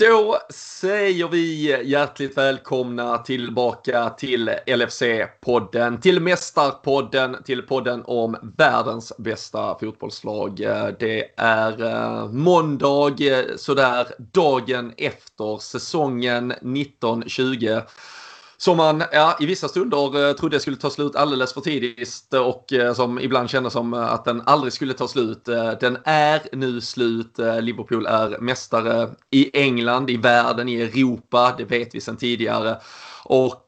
Då säger vi hjärtligt välkomna tillbaka till LFC-podden, till Mästarpodden, till podden om världens bästa fotbollslag. Det är eh, måndag, eh, sådär dagen efter säsongen 1920 som man ja, i vissa stunder eh, trodde skulle ta slut alldeles för tidigt och eh, som ibland kändes som eh, att den aldrig skulle ta slut. Den är nu slut. Liverpool är mästare i England, i världen, i Europa. Det vet vi sedan tidigare. Och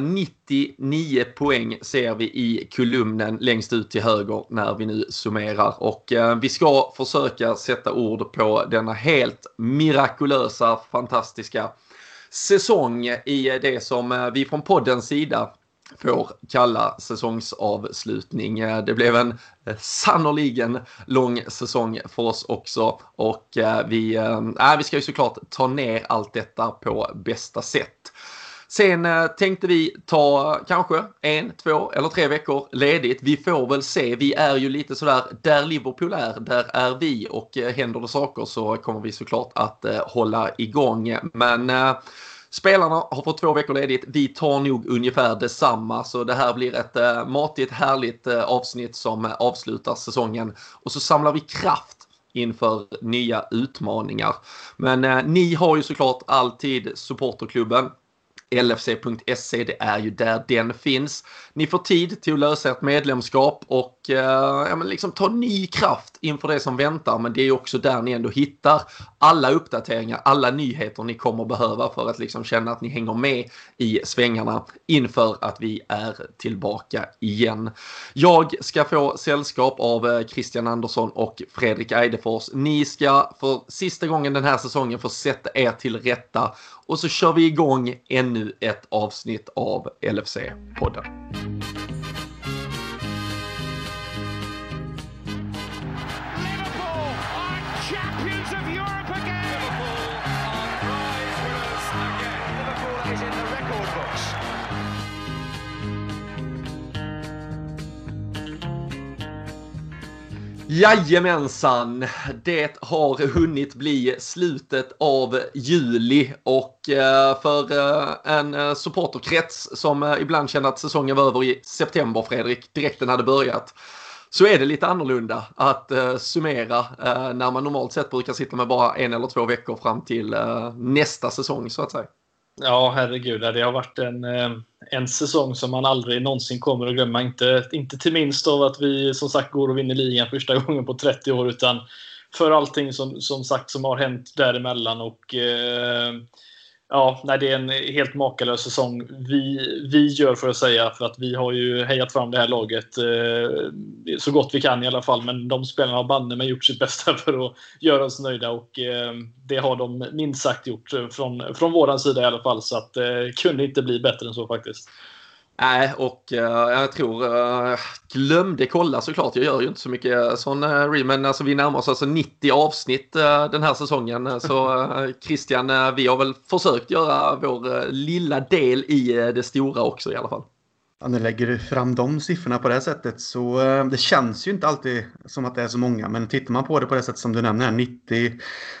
99 poäng ser vi i kolumnen längst ut till höger när vi nu summerar. Och vi ska försöka sätta ord på denna helt mirakulösa, fantastiska säsong i det som eh, vi från poddens sida får kalla säsongsavslutning. Eh, det blev en eh, sannoliken lång säsong för oss också och vi, äh, vi ska ju såklart ta ner allt detta på bästa sätt. Sen eh, tänkte vi ta kanske en, två eller tre veckor ledigt. Vi får väl se. Vi är ju lite sådär, där Liverpool är, där är vi och eh, händer det saker så kommer vi såklart att eh, hålla igång. Men Spelarna har fått två veckor ledigt. Vi tar nog ungefär detsamma. Så det här blir ett eh, matigt, härligt avsnitt som avslutar säsongen. Och så samlar vi kraft inför nya utmaningar. Men eh, ni har ju såklart alltid supporterklubben LFC.se, det är ju där den finns. Ni får tid till att lösa ert medlemskap och Eh, ja, men liksom ta ny kraft inför det som väntar. Men det är också där ni ändå hittar alla uppdateringar, alla nyheter ni kommer behöva för att liksom känna att ni hänger med i svängarna inför att vi är tillbaka igen. Jag ska få sällskap av eh, Christian Andersson och Fredrik Eidefors. Ni ska för sista gången den här säsongen få sätta er till rätta och så kör vi igång ännu ett avsnitt av LFC-podden. Jajamensan, det har hunnit bli slutet av juli och eh, för eh, en eh, supporterkrets som ibland känner att säsongen var över i september, Fredrik, direkt den hade börjat, så är det lite annorlunda att summera när man normalt sett brukar sitta med bara en eller två veckor fram till nästa säsong så att säga. Ja, herregud. Det har varit en, eh, en säsong som man aldrig någonsin kommer att glömma. Inte, inte till minst av att vi som sagt går och vinner ligan första gången på 30 år, utan för allting som, som sagt som har hänt däremellan. Och, eh, Ja, nej, det är en helt makalös säsong vi, vi gör för att säga. För att vi har ju hejat fram det här laget eh, så gott vi kan i alla fall. Men de spelarna har banne mig gjort sitt bästa för att göra oss nöjda. Och eh, det har de minst sagt gjort eh, från, från våran sida i alla fall. Så att det eh, kunde inte bli bättre än så faktiskt. Nej, och uh, jag tror, uh, glömde kolla såklart, jag gör ju inte så mycket sån uh, men alltså vi närmar oss alltså 90 avsnitt den här säsongen. Så Christian, vi har väl försökt göra vår lilla del i det stora också i alla fall. Ja, när lägger du fram de siffrorna på det här sättet så eh, det känns ju inte alltid som att det är så många. Men tittar man på det på det sätt som du nämner, 90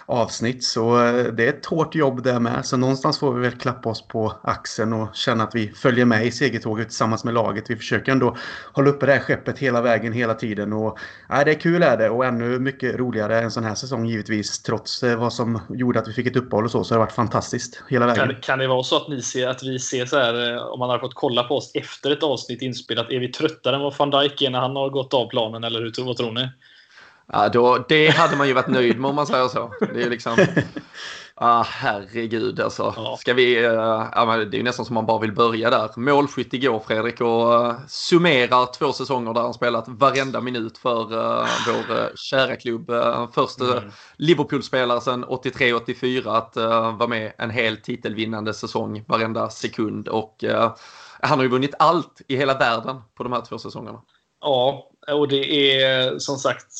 avsnitt, så eh, det är ett hårt jobb det med. Så någonstans får vi väl klappa oss på axeln och känna att vi följer med i segertåget tillsammans med laget. Vi försöker ändå hålla uppe det här skeppet hela vägen, hela tiden. Och, ja, det är kul är det och ännu mycket roligare en sån här säsong givetvis. Trots eh, vad som gjorde att vi fick ett uppehåll och så, så har det varit fantastiskt hela vägen. Kan, kan det vara så att ni ser att vi ser så här, eh, om man har fått kolla på oss efter efter ett avsnitt inspelat. Är vi tröttare än vad van Dijk är när han har gått av planen, eller hur, vad tror ni? Ja, då, det hade man ju varit nöjd med om man säger så. Det är liksom... Ah, herregud alltså. Ja. Ska vi, uh, ja, det är ju nästan som man bara vill börja där. Målskytt igår Fredrik och uh, summerar två säsonger där han spelat varenda minut för uh, vår uh, kära klubb. Uh, först mm. Liverpool-spelare sedan 83-84 att vara med en hel titelvinnande säsong varenda sekund. Och han har ju vunnit allt i hela världen på de här två säsongerna. Ja, och det är som sagt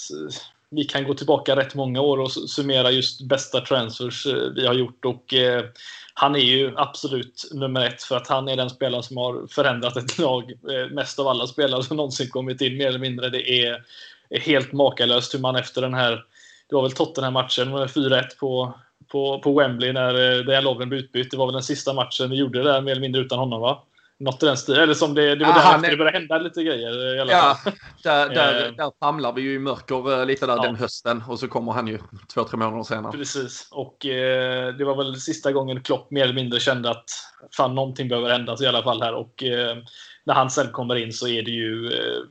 vi kan gå tillbaka rätt många år och summera just bästa transfers eh, vi har gjort. Och, eh, han är ju absolut nummer ett för att han är den spelare som har förändrat ett lag eh, mest av alla spelare som någonsin kommit in mer eller mindre. Det är, helt makalöst hur man efter den här, det var väl Tottenham-matchen, 4-1 på på, på Wembley när eh, Dejan Lovren blev utbytt. Det var väl den sista matchen vi gjorde där mer eller mindre utan honom va? Något i den stilen. Eller som det, det var ja, där det började hända lite grejer. I alla ja, fall. där, där, där famlar vi ju i mörker lite där ja. den hösten och så kommer han ju två, tre månader senare. Precis. Och eh, det var väl sista gången Klopp mer eller mindre kände att fan någonting behöver hända i alla fall här. Och eh, när han sen kommer in så är det ju eh,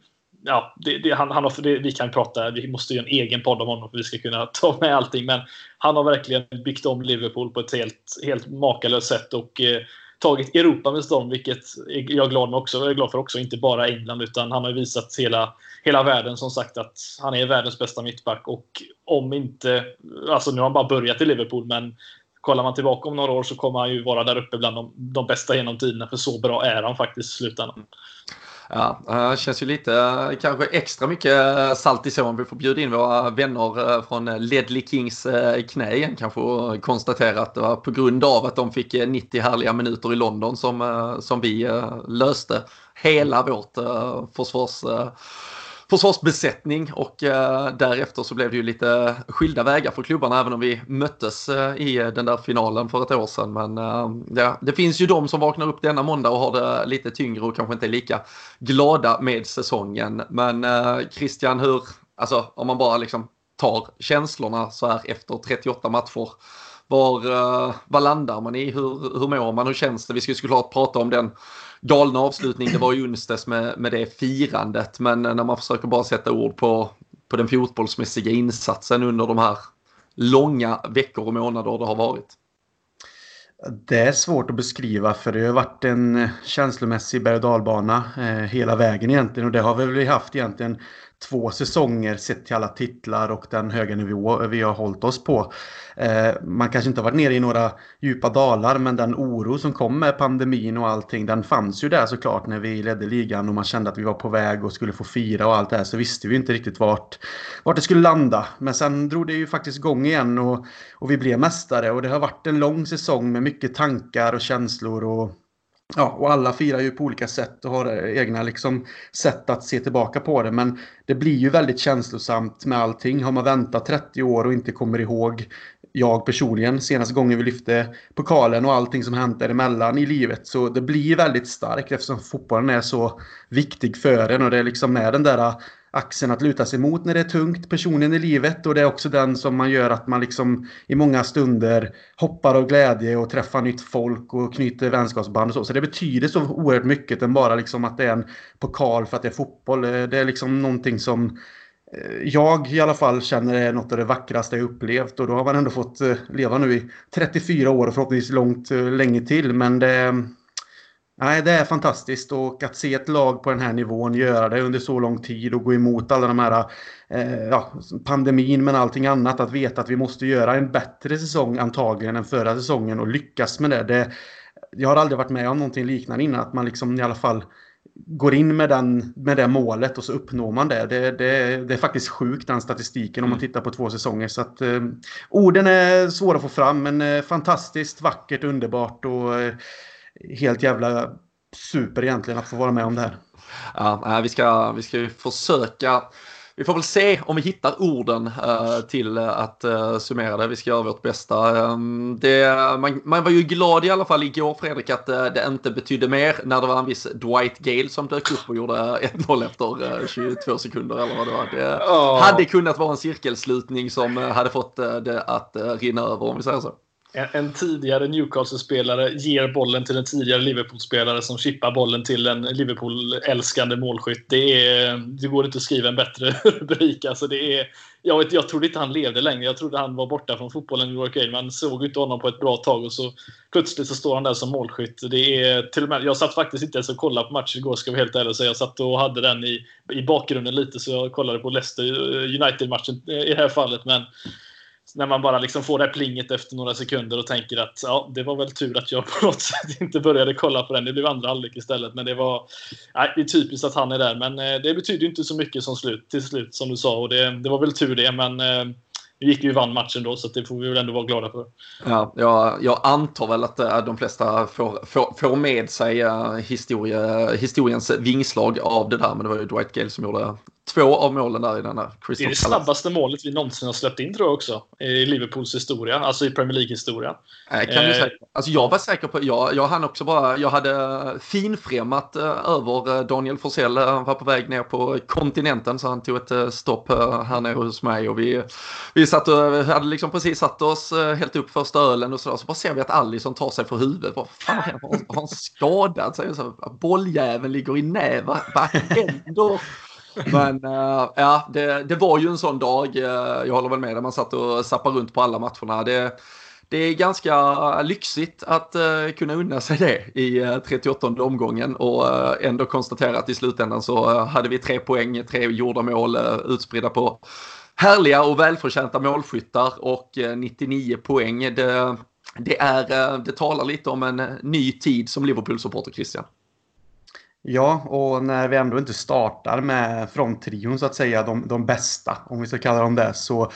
ja, det, det, han, han har, det, vi kan prata, vi måste göra en egen podd om honom för att vi ska kunna ta med allting. Men han har verkligen byggt om Liverpool på ett helt, helt makalöst sätt och eh, tagit Europa med storm, vilket jag är glad, med också, jag är glad för också. Inte bara England, utan han har visat hela, hela världen som sagt att han är världens bästa mittback. Och om inte, alltså nu har han bara börjat i Liverpool, men kollar man tillbaka om några år så kommer han ju vara där uppe bland de, de bästa genom tiderna. För så bra är han faktiskt i slutändan. Ja, eh, det känns ju lite, eh, kanske extra mycket eh, salt i såren. Vi får bjuda in våra vänner från Ledley Kings knä igen kanske och konstatera att det var på grund av att de fick 90 härliga minuter i London som, som vi löste hela vårt försvars försvarsbesättning och eh, därefter så blev det ju lite skilda vägar för klubbarna även om vi möttes eh, i den där finalen för ett år sedan. Men eh, ja, det finns ju de som vaknar upp denna måndag och har det lite tyngre och kanske inte är lika glada med säsongen. Men Christian, hur, alltså om man bara liksom tar känslorna så här efter 38 matcher. Var, var vad landar man i? Hur, hur mår man? Hur känns det? Vi ska såklart prata om den galna avslutning det var i onsdags med, med det firandet. Men när man försöker bara sätta ord på, på den fotbollsmässiga insatsen under de här långa veckor och månader det har varit. Det är svårt att beskriva för det har varit en känslomässig berg och dalbana eh, hela vägen egentligen och det har vi väl haft egentligen två säsonger sett till alla titlar och den höga nivå vi har hållit oss på. Eh, man kanske inte har varit nere i några djupa dalar men den oro som kom med pandemin och allting den fanns ju där såklart när vi ledde ligan och man kände att vi var på väg och skulle få fira och allt det här så visste vi inte riktigt vart, vart det skulle landa. Men sen drog det ju faktiskt igång igen och, och vi blev mästare och det har varit en lång säsong med mycket tankar och känslor och Ja, och alla firar ju på olika sätt och har egna liksom, sätt att se tillbaka på det. Men det blir ju väldigt känslosamt med allting. Har man väntat 30 år och inte kommer ihåg jag personligen senaste gången vi lyfte pokalen och allting som hänt däremellan i livet. Så det blir väldigt starkt eftersom fotbollen är så viktig för en och det är liksom med den där axeln att luta sig mot när det är tungt, personen i livet och det är också den som man gör att man liksom i många stunder hoppar av glädje och träffar nytt folk och knyter vänskapsband och så. Så det betyder så oerhört mycket än bara liksom att det är en pokal för att det är fotboll. Det är liksom någonting som eh, jag i alla fall känner är något av det vackraste jag upplevt och då har man ändå fått eh, leva nu i 34 år och förhoppningsvis långt eh, länge till men det Nej, det är fantastiskt och att se ett lag på den här nivån göra det under så lång tid och gå emot alla de här eh, ja, pandemin men allting annat. Att veta att vi måste göra en bättre säsong antagligen än förra säsongen och lyckas med det. det jag har aldrig varit med om någonting liknande innan. Att man liksom i alla fall går in med, den, med det målet och så uppnår man det. Det, det, det är faktiskt sjukt den statistiken om man mm. tittar på två säsonger. Så att, eh, orden är svåra att få fram men eh, fantastiskt vackert, underbart och eh, helt jävla super egentligen att få vara med om det här. Ja, vi ska, vi ska försöka vi får väl se om vi hittar orden uh, till att uh, summera det. Vi ska göra vårt bästa. Um, det, man, man, var ju glad i alla fall igår Fredrik att uh, det inte betydde mer när det var en viss Dwight Gale som dök upp och gjorde 1-0 efter 22 sekunder eller vad det var. Det oh. hade kunnat vara en cirkelslutning som hade fått det att rinna över om vi säger så en, en tidigare Newcastle-spelare ger bollen till en tidigare Liverpool-spelare som chippar bollen till en Liverpool-älskande målskytt. Det, är, det går inte att skriva en bättre rubrik. Alltså det är, jag, vet, jag trodde inte han levde längre. Jag trodde han var borta från fotbollen i New York Man såg inte honom på ett bra tag och så plötsligt så står han där som målskytt. Det är, till och med, jag satt faktiskt inte ens och kollade på matchen igår ska jag vara helt ärlig säga. Jag satt och hade den i, i bakgrunden lite så jag kollade på Leicester United-matchen eh, i det här fallet. Men när man bara liksom får det här plinget efter några sekunder och tänker att ja, det var väl tur att jag på något sätt inte började kolla på den. Det blev andra halvlek istället. Men det var nej, det är typiskt att han är där. Men eh, det betyder inte så mycket som slut, till slut som du sa. Och det, det var väl tur det. Men eh, vi gick ju vann matchen då så det får vi väl ändå vara glada för. Ja, jag, jag antar väl att äh, de flesta får, får, får med sig äh, historie, historiens vingslag av det där. Men det var ju Dwight Gale som gjorde två av målen där i denna Crystal Det är det snabbaste målet vi någonsin har släppt in tror jag också. I Liverpools historia, alltså i Premier League-historia. kan du säga. Alltså jag var säker på, jag, jag hann också bara, jag hade finfrämmat över Daniel Forsell. Han var på väg ner på kontinenten så han tog ett stopp här nere hos mig och vi, vi satt och hade liksom precis satt oss helt upp första ölen och sådär. Så bara ser vi att Alisson tar sig för huvudet. Vad fan har han skadat sig? bolljäveln ligger i näv. Vad händer? Men uh, ja, det, det, var ju en sån dag. Uh, jag håller väl med där man satt och sappade runt på alla matcherna. Det, det är ganska lyxigt att uh, kunna unna sig det i 38 omgången och ändå konstatera att i slutändan så hade vi tre poäng, tre gjorda mål utspridda på härliga och välförtjänta målskyttar och 99 poäng. Det, det, är, det talar lite om en ny tid som Liverpool-supporter, Christian. Ja, och när vi ändå inte startar med fronttrion så att säga, de, de bästa, om vi ska kalla dem det, så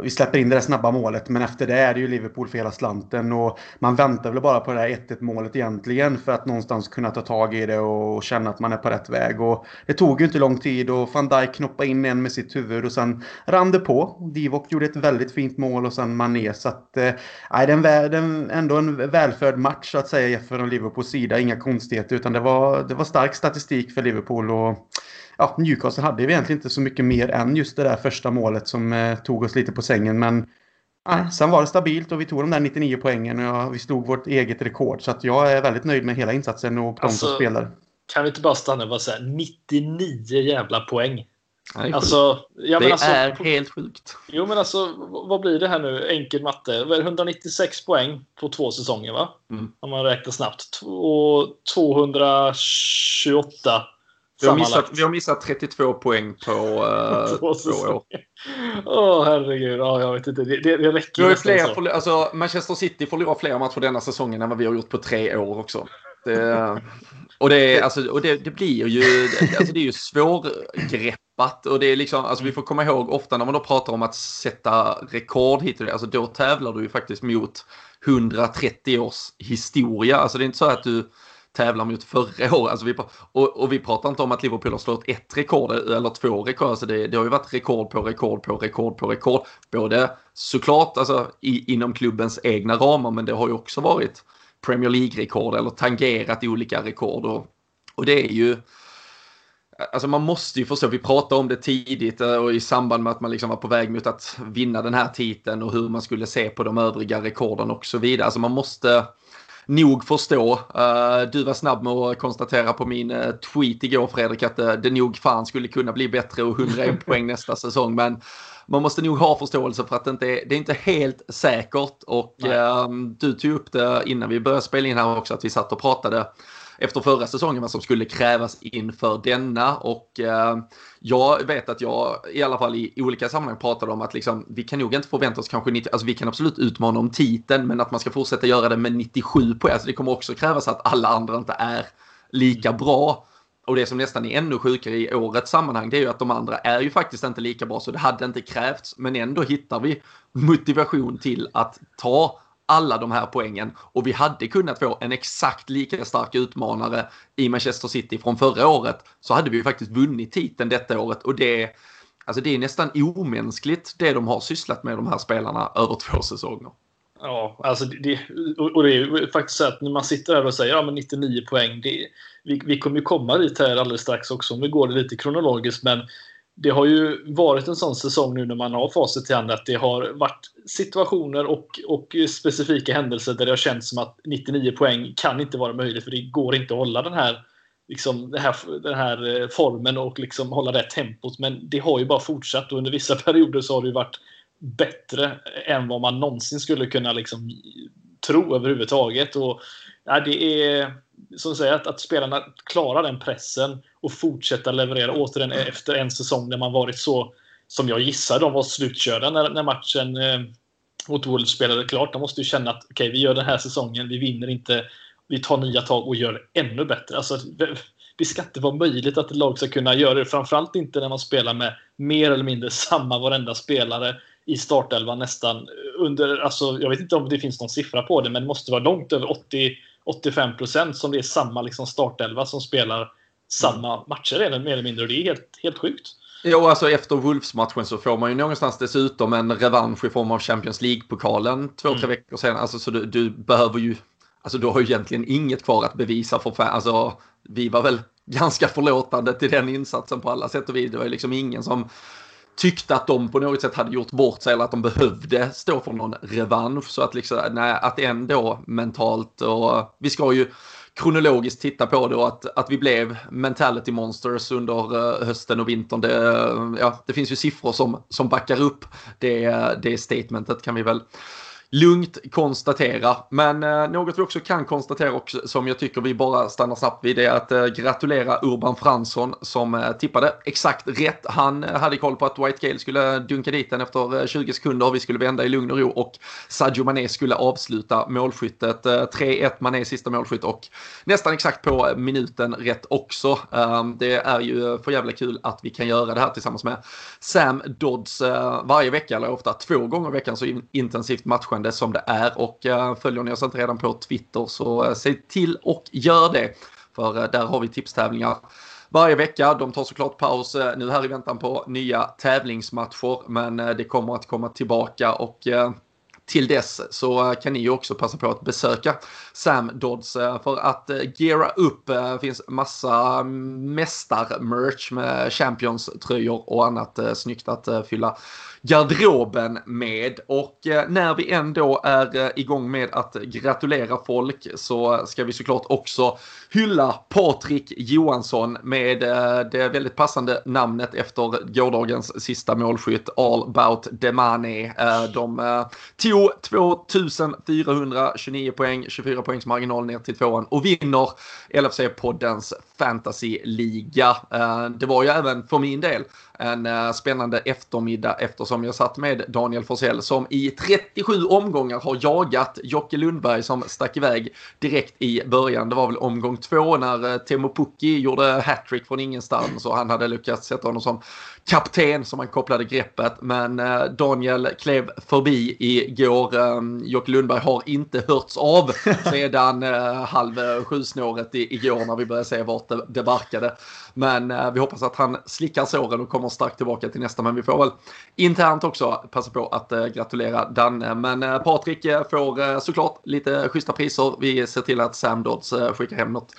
vi släpper in det där snabba målet, men efter det är det ju Liverpool för hela slanten. Och man väntar väl bara på det där 1-1 målet egentligen för att någonstans kunna ta tag i det och känna att man är på rätt väg. Och det tog ju inte lång tid och van Dijk knoppade in en med sitt huvud och sen rann det på. Divock gjorde ett väldigt fint mål och sen Mané. Så att, eh, det är en, ändå en välförd match så att säga från Liverpools sida. Inga konstigheter utan det var, det var stark statistik för Liverpool. och ja, Newcastle hade ju egentligen inte så mycket mer än just det där första målet som eh, tog oss lite på sängen. Men nej, sen var det stabilt och vi tog de där 99 poängen och vi slog vårt eget rekord. Så att jag är väldigt nöjd med hela insatsen och de alltså, som spelar. Kan vi inte bara stanna och bara säga 99 jävla poäng? Nej, alltså, ja, det alltså, är helt sjukt. Jo, men alltså vad blir det här nu? Enkel matte. 196 poäng på två säsonger, va? Mm. Om man räknar snabbt. Och 228 vi har, missat, vi har missat 32 poäng på uh, två år. Åh oh, herregud, ja, jag vet inte. Det, det, det räcker vi fler, för, alltså, Manchester City förlorar fler matcher denna säsongen än vad vi har gjort på tre år också. Det, och det, alltså, och det, det blir ju, alltså, det är ju svårgreppat. Och det är liksom, alltså, vi får komma ihåg ofta när man då pratar om att sätta rekord hit och det, alltså, då tävlar du ju faktiskt mot 130 års historia. Alltså det är inte så att du tävlar mot förra året. Alltså vi, och, och, vi pratar inte om att Liverpool har slått ett rekord eller två rekord. Alltså det, det har ju varit rekord på rekord på rekord på rekord. Både såklart alltså, i, inom klubbens egna ramar men det har ju också varit Premier League-rekord eller tangerat olika rekord. Och, och det är ju... Alltså man måste ju förstå, vi pratade om det tidigt eh, och i samband med att man liksom var på väg mot att vinna den här titeln och hur man skulle se på de övriga rekorden och så vidare. Alltså man måste nog förstå. Uh, du var snabb med att konstatera på min uh, tweet igår Fredrik att uh, det nog fan skulle kunna bli bättre och 101 poäng nästa säsong. Men man måste nog ha förståelse för att det inte är, det är inte helt säkert. Och ehm, du tog upp det innan vi började spela in här också att vi satt och pratade efter förra säsongen vad som skulle krävas inför denna. Och eh, jag vet att jag i alla fall i olika sammanhang pratade om att liksom, vi kan nog inte förvänta oss kanske 90, alltså vi kan absolut utmana om titeln men att man ska fortsätta göra det med 97 poäng. Alltså det kommer också krävas att alla andra inte är lika bra. Och det som nästan är ännu sjukare i årets sammanhang det är ju att de andra är ju faktiskt inte lika bra så det hade inte krävts. Men ändå hittar vi motivation till att ta alla de här poängen och vi hade kunnat få en exakt lika stark utmanare i Manchester City från förra året så hade vi faktiskt vunnit titeln detta året och det, alltså det är nästan omänskligt det de har sysslat med de här spelarna över två säsonger. Ja, alltså det, och det är faktiskt så att när man sitter här och säger ja, men 99 poäng, det, vi, vi kommer ju komma dit här alldeles strax också om vi går det lite kronologiskt, men det har ju varit en sån säsong nu när man har facit i hand att det har varit situationer och, och specifika händelser där det har känts som att 99 poäng kan inte vara möjligt för det går inte att hålla den här, liksom, den här, den här eh, formen och liksom hålla det tempot. Men det har ju bara fortsatt och under vissa perioder så har det ju varit bättre än vad man någonsin skulle kunna liksom tro överhuvudtaget. Och, ja, det är så att, säga, att, att spelarna klarar den pressen och fortsätta leverera återigen efter en säsong där man varit så som jag gissar de var slutkörda när, när matchen eh, mot Wolves spelade klart. De måste ju känna att okej, okay, vi gör den här säsongen, vi vinner inte, vi tar nya tag och gör det ännu bättre. Alltså, det ska inte vara möjligt att ett lag ska kunna göra det. Framförallt inte när man spelar med mer eller mindre samma varenda spelare i startelvan nästan under, alltså jag vet inte om det finns någon siffra på det, men det måste vara långt över 80 85 procent som det är samma liksom startelva som spelar samma matcher mer eller mindre. Och det är helt, helt sjukt. Jo, alltså efter Wolves-matchen så får man ju någonstans dessutom en revansch i form av Champions League-pokalen två, mm. tre veckor sen. Alltså, så du, du, behöver ju, alltså du har ju egentligen inget kvar att bevisa för fan. Alltså, vi var väl ganska förlåtande till den insatsen på alla sätt och vis. Det var ju liksom ingen som tyckte att de på något sätt hade gjort bort sig eller att de behövde stå för någon revansch. Så att liksom, nej, att ändå mentalt och vi ska ju kronologiskt titta på det och att, att vi blev mentality monsters under eh, hösten och vintern. Det, eh, ja, det finns ju siffror som, som backar upp det, det statementet kan vi väl lugnt konstatera. Men eh, något vi också kan konstatera och som jag tycker vi bara stannar snabbt vid är att eh, gratulera Urban Fransson som eh, tippade exakt rätt. Han eh, hade koll på att White Gale skulle dunka dit den efter eh, 20 sekunder. Vi skulle vända i lugn och ro och Sadio Mané skulle avsluta målskyttet. Eh, 3-1 Mané sista målskytt och nästan exakt på eh, minuten rätt också. Ehm, det är ju för jävla kul att vi kan göra det här tillsammans med Sam Dodds varje vecka, eller ofta två gånger i veckan så intensivt matchande fortfarande som det är och eh, följer ni oss inte redan på Twitter så eh, se till och gör det. För eh, där har vi tipstävlingar varje vecka. De tar såklart paus nu här i väntan på nya tävlingsmatcher men det kommer att komma tillbaka och till dess så eh, kan ni ju också passa på att besöka Sam Dodds eh, för att eh, geara upp. Det finns massa mm, mästarmerch med Champions-tröjor och annat snyggt att fylla garderoben med. Och när vi ändå är igång med att gratulera folk så ska vi såklart också hylla Patrik Johansson med det väldigt passande namnet efter gårdagens sista målskytt All about the. De tog 2429 poäng, 24 poängs marginal ner till tvåan och vinner LFC-poddens fantasy-liga. Eh, det var ju även för min del en eh, spännande eftermiddag eftersom jag satt med Daniel Forsell som i 37 omgångar har jagat Jocke Lundberg som stack iväg direkt i början. Det var väl omgång två när eh, Temo Pukki gjorde hattrick från ingenstans och han hade lyckats sätta honom som kapten som han kopplade greppet. Men eh, Daniel klev förbi igår. Ehm, Jocke Lundberg har inte hörts av sedan halv sju-snåret igår när vi började se vart det, barkade. Men vi hoppas att han slickar såren och kommer starkt tillbaka till nästa. Men vi får väl internt också passa på att eh, gratulera Danne. Men eh, Patrik eh, får såklart lite schyssta priser. Vi ser till att Sam Dodds skickar hem något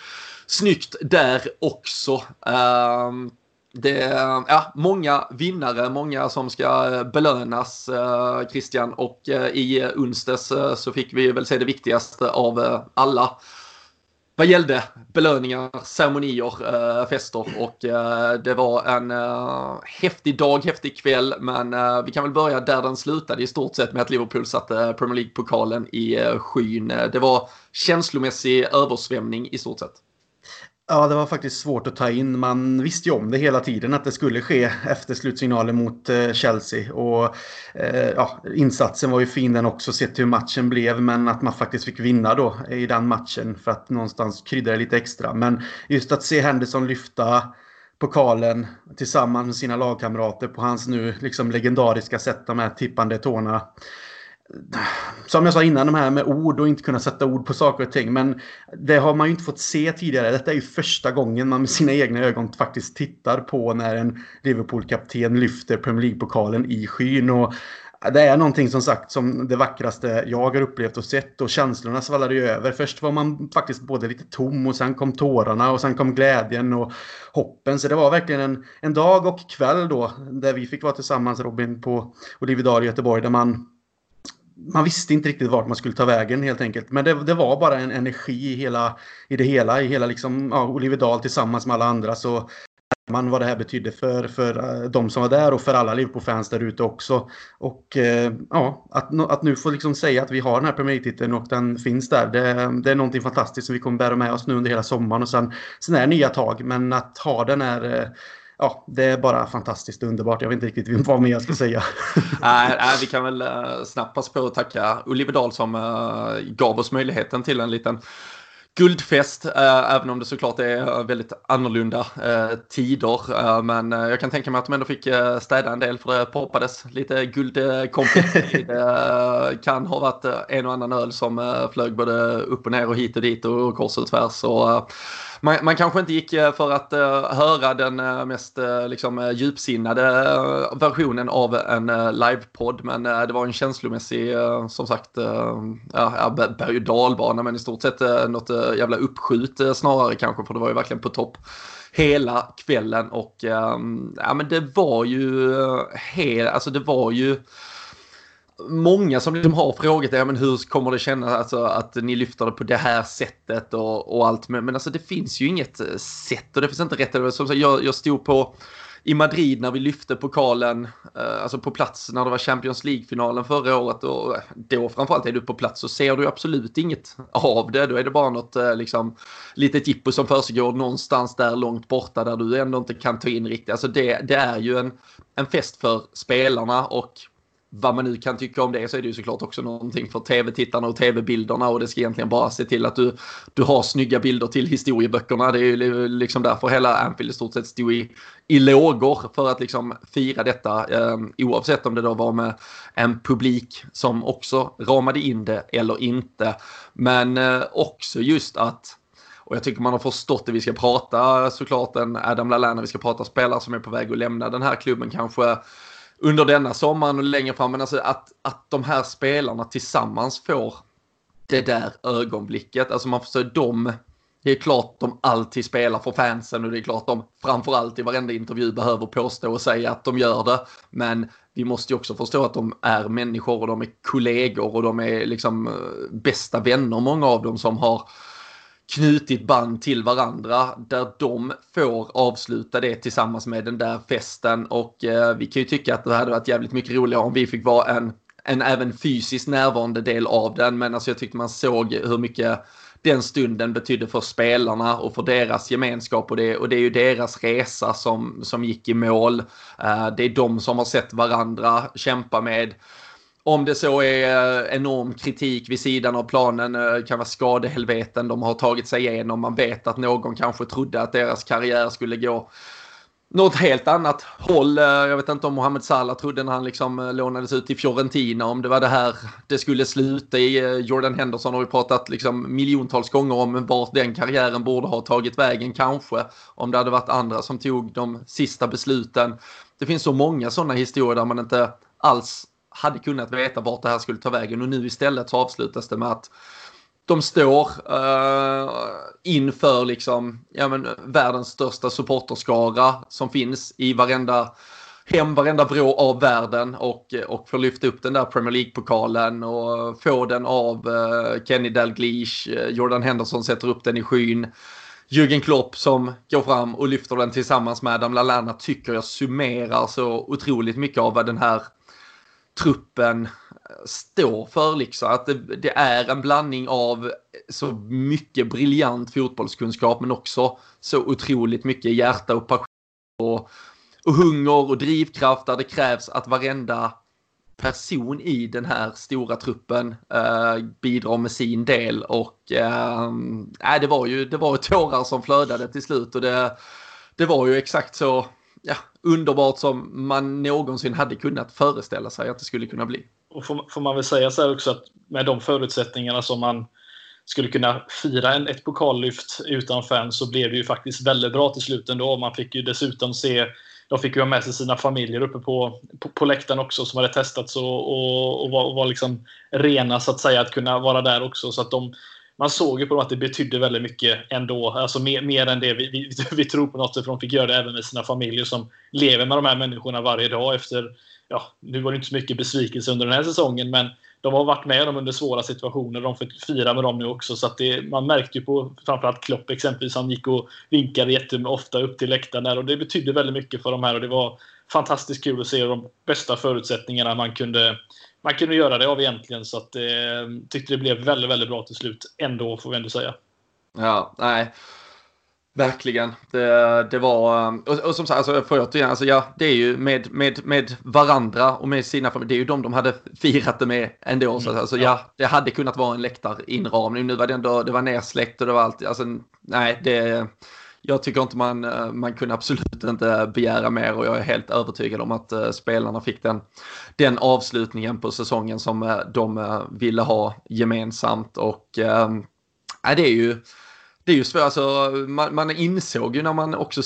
snyggt där också. Ehm, det är ja, många vinnare, många som ska belönas, Christian. Och i onsdags så fick vi väl se det viktigaste av alla vad gällde belöningar, ceremonier, äh, fester och äh, det var en äh, häftig dag, häftig kväll men vi kan väl börja där den slutade i stort sett med att Liverpool satte Premier League-pokalen i skyn. Det var känslomässig översvämning i stort sett. Ja, det var faktiskt svårt att ta in. Man visste ju om det hela tiden att det skulle ske efter slutsignalen mot eh, Chelsea. Och eh, ja, insatsen var ju fin den också sett hur matchen blev. Men att man faktiskt fick vinna då i den matchen för att någonstans krydda det lite extra. Men just att se Henderson lyfta pokalen tillsammans med sina lagkamrater på hans nu liksom legendariska sätt, de här tippande tårna som jag sa innan, de här med ord och inte kunna sätta ord på saker och ting. Men det har man ju inte fått se tidigare. Detta är ju första gången man med sina egna ögon faktiskt tittar på när en Liverpool-kapten lyfter Premier League-pokalen i skyn. Och det är någonting som sagt som det vackraste jag har upplevt och sett och känslorna svallade ju över. Först var man faktiskt både lite tom och sen kom tårarna och sen kom glädjen och hoppen. Så det var verkligen en, en dag och kväll då där vi fick vara tillsammans Robin på Olivedal i Göteborg där man man visste inte riktigt vart man skulle ta vägen helt enkelt. Men det, det var bara en energi i, hela, i det hela. I hela liksom, ja, Oliver Dahl tillsammans med alla andra. Så man vad det här betydde för, för eh, de som var där och för alla Liverpool-fans där ute också. Och eh, ja, att, att nu få liksom säga att vi har den här Premier League-titeln och den finns där. Det, det är någonting fantastiskt som vi kommer bära med oss nu under hela sommaren. Och sen, sen är det nya tag. Men att ha den här eh, ja, det är bara fantastiskt underbart. Jag vet inte riktigt vad mer jag ska säga. nej, nej, vi kan väl snabbt passa på att tacka Oliver Dahl som uh, gav oss möjligheten till en liten guldfest, äh, även om det såklart är väldigt annorlunda äh, tider. Äh, men jag kan tänka mig att de ändå fick städa en del för det poppades lite guldkonfetti. det kan ha varit en och annan öl som flög både upp och ner och hit och dit och kors och tvärs. Och, man, man kanske inte gick eh, för att uh, höra den uh, mest uh, liksom, djupsinnade versionen av en livepodd, men det var en känslomässig, som sagt, ja, berg och dalbana, men i stort sett något jävla uppskjut snarare kanske, för det var ju verkligen på topp hela kvällen och ja, men det var ju helt, alltså det var ju många som liksom har frågat ja, men hur kommer det kännas alltså, att ni lyfter det på det här sättet och, och allt. Men, men alltså det finns ju inget eh, sätt och det finns inte rätt. Som sagt, jag, jag stod på i Madrid när vi lyfte pokalen, eh, alltså på plats när det var Champions League-finalen förra året. Och eh, då framförallt är du på plats så ser du absolut inget av det. Då är det bara något liksom, litet jippo som försiggår någonstans där långt borta där du ändå inte kan ta in riktigt. Alltså det, det är ju en, en fest för spelarna och vad man nu kan tycka om det så är det ju såklart också någonting för tv-tittarna och tv-bilderna och det ska egentligen bara se till att du, du har snygga bilder till historieböckerna. Det är ju liksom därför hela Anfield i stort sett stod i, i lågor för att liksom fira detta eh, oavsett om det då var med en publik som också ramade in det eller inte. Men eh, också just att och jag tycker man har förstått det. Vi ska prata såklart en Adam Lallana, vi ska prata spelare som är på väg att lämna den här klubben kanske under denna sommaren och längre fram. Men alltså att, att de här spelarna tillsammans får det där ögonblicket. Alltså man förstår de det är klart de alltid spelar för fansen och det är klart de framförallt i varenda intervju behöver påstå och säga att de gör det. Men vi måste ju också förstå att de är människor och de är kollegor och de är liksom eh, bästa vänner, många av dem som har knutit band till varandra där de får avsluta det tillsammans med den där festen. Och eh, vi kan ju tycka att det hade varit jävligt mycket roligare om vi fick vara en, en även fysiskt närvarande del av den. Men alltså jag tyckte man såg hur mycket den stunden betydde för spelarna och för deras gemenskap. Och det, och det är ju deras resa som, som gick i mål. Eh, det är de som har sett varandra kämpa med om det så är eh, enorm kritik vid sidan av planen, eh, kan vara skadehelveten de har tagit sig igenom. Man vet att någon kanske trodde att deras karriär skulle gå något helt annat håll. Eh, jag vet inte om Mohamed Salah trodde när han liksom lånades ut till Fiorentina om det var det här det skulle sluta i. Jordan Henderson har vi pratat liksom miljontals gånger om vart den karriären borde ha tagit vägen kanske. Om det hade varit andra som tog de sista besluten. Det finns så många sådana historier där man inte alls hade kunnat veta vart det här skulle ta vägen och nu istället så avslutas det med att de står uh, inför liksom, ja, men, världens största supporterskara som finns i varenda hem, varenda vrå av världen och, eh, och får lyfta upp den där Premier League-pokalen och få den av uh, Kenny Dalglish, Jordan Henderson sätter upp den i skyn. Jürgen Klopp som går fram och lyfter den tillsammans med Adam Lallana tycker jag summerar så otroligt mycket av vad den här truppen eh, står för. Liksom. Att det, det, är en blandning av så mycket briljant fotbollskunskap men också så otroligt mycket hjärta och passion och, och hunger och drivkraft där det krävs att varenda person i den här stora truppen eh, bidrar med sin del och eh, det var ju det var tårar som flödade till slut och det, det var ju exakt så ja, underbart som man någonsin hade kunnat föreställa sig att det skulle kunna bli. Och får, får man väl säga så här också att med de förutsättningarna som man skulle kunna fira en, ett pokallyft utan fans så blev det ju faktiskt väldigt bra till slut ändå. Man fick ju dessutom se de fick ju ha med sig sina familjer uppe på, på, på läktaren också som hade testats och, och, och, var, och var liksom rena så att säga att kunna vara där också. Så att de, man såg ju på dem att det betydde väldigt mycket ändå. Alltså mer, mer än det vi, vi, vi tror på något sätt. För de fick göra det även med sina familjer som lever med de här människorna varje dag efter, ja, nu var det inte så mycket besvikelse under den här säsongen, men de har varit med dem under svåra situationer. De fick fira med dem nu också. Så att det, man märkte ju på framförallt Klopp exempelvis. Han gick och vinkade jätteofta upp till läktaren där och det betydde väldigt mycket för de här och det var fantastiskt kul att se de bästa förutsättningarna man kunde man kunde göra det av egentligen. Så att, eh, tyckte det blev väldigt, väldigt bra till slut ändå, får vi ändå säga. Ja, nej. Verkligen. Det, det var, och, och, som sagt, alltså, för återigen, alltså, ja, det är ju med, med, med varandra och med sina familjer, det är ju de de hade firat det med ändå. Mm. Så, alltså, ja, det hade kunnat vara en läktarinramning. Nu var det ändå, det var nersläckt och det var allt, alltså, nej, det, jag tycker inte man, eh, man kunde absolut inte begära mer och jag är helt övertygad om att eh, spelarna fick den, den avslutningen på säsongen som eh, de ville ha gemensamt och äh, det är ju det är ju svårt, alltså, man, man insåg ju när man också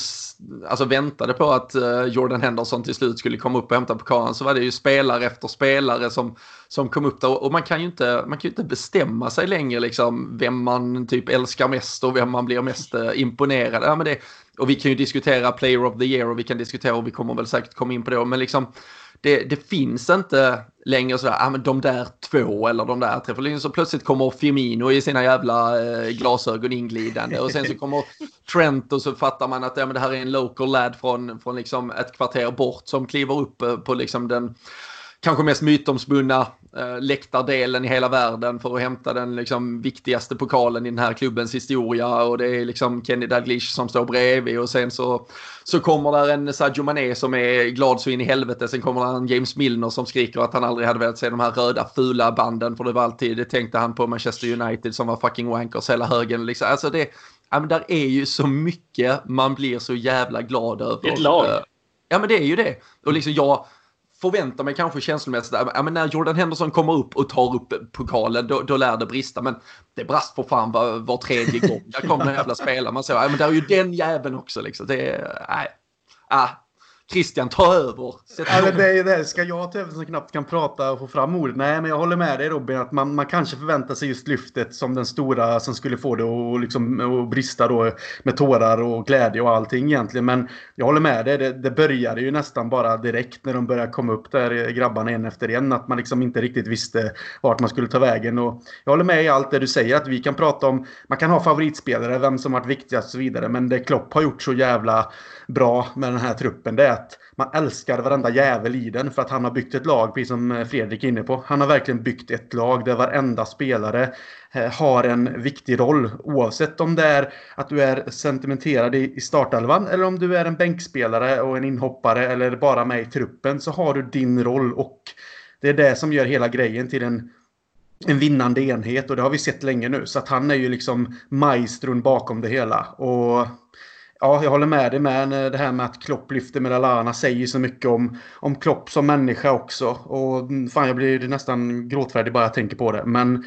alltså, väntade på att uh, Jordan Henderson till slut skulle komma upp och hämta pokalen så var det ju spelare efter spelare som, som kom upp där och man kan ju inte, man kan ju inte bestämma sig längre liksom vem man typ älskar mest och vem man blir mest uh, imponerad. Ja, men det, och vi kan ju diskutera player of the year och vi kan diskutera och vi kommer väl säkert komma in på det men liksom det, det finns inte längre sådär, ah, men de där två eller de där tre. För så plötsligt kommer Firmino i sina jävla eh, glasögon inglidande och sen så kommer Trent och så fattar man att ja, men det här är en local lad från, från liksom ett kvarter bort som kliver upp eh, på liksom den kanske mest mytomspunna eh, läktardelen i hela världen för att hämta den liksom, viktigaste pokalen i den här klubbens historia och det är liksom Kenny Dalglish som står bredvid och sen så, så kommer där en Sadio Mané som är glad så in i helvete. Sen kommer där en James Milner som skriker att han aldrig hade velat se de här röda fula banden för det var alltid, det tänkte han på Manchester United som var fucking wankers hela högen. Liksom. Alltså det, ja, men där är ju så mycket man blir så jävla glad över. Ett lag. Ja men det är ju det. Och liksom jag förväntar mig kanske känslomässigt att ja, när Jordan Henderson kommer upp och tar upp pokalen då, då lär det brista. Men det brast för fan var, var tredje gång. Där kommer den jävla spelaren. Man säger ja, men där är ju den jäveln också. Liksom. Det nej. Ah, Christian, ta över. Eller det är det. Ska jag ta över som knappt kan prata och få fram ordet? Nej, men jag håller med dig Robin att man, man kanske förväntar sig just lyftet som den stora som skulle få det att liksom, brista då med tårar och glädje och allting egentligen. Men jag håller med dig. Det, det började ju nästan bara direkt när de började komma upp där, grabbarna en efter en. Att man liksom inte riktigt visste vart man skulle ta vägen. Och jag håller med i allt det du säger. Att vi kan prata om, man kan ha favoritspelare, vem som varit viktigast och så vidare. Men det Klopp har gjort så jävla bra med den här truppen det är att man älskar varenda jävel i den för att han har byggt ett lag, precis som eh, Fredrik är inne på. Han har verkligen byggt ett lag där varenda spelare eh, har en viktig roll. Oavsett om det är att du är sentimenterad i startelvan eller om du är en bänkspelare och en inhoppare eller bara med i truppen så har du din roll och det är det som gör hela grejen till en en vinnande enhet och det har vi sett länge nu. Så att han är ju liksom maestron bakom det hela. Och Ja, jag håller med dig med eh, det här med att Klopp lyfter med Lallana säger så mycket om, om Klopp som människa också. Och mm, fan, jag blir nästan gråtfärdig bara jag tänker på det. Men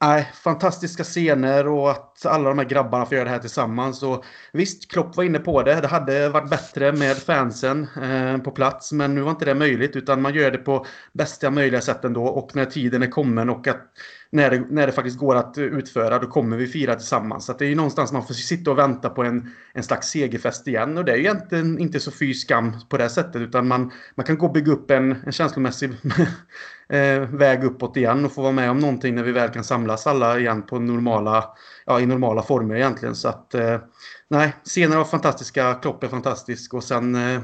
nej, fantastiska scener och att alla de här grabbarna får göra det här tillsammans. Och visst, Klopp var inne på det. Det hade varit bättre med fansen eh, på plats. Men nu var inte det möjligt utan man gör det på bästa möjliga sätt ändå. Och när tiden är kommen och att när det, när det faktiskt går att utföra, då kommer vi fira tillsammans. Så det är ju någonstans man får sitta och vänta på en, en slags segerfest igen. Och det är ju egentligen inte så fy skam på det sättet, utan man, man kan gå och bygga upp en, en känslomässig eh, väg uppåt igen och få vara med om någonting när vi väl kan samlas alla igen på normala, ja, i normala former egentligen. Så att, eh, nej, scener var fantastiska, Klopp är fantastisk och sen eh,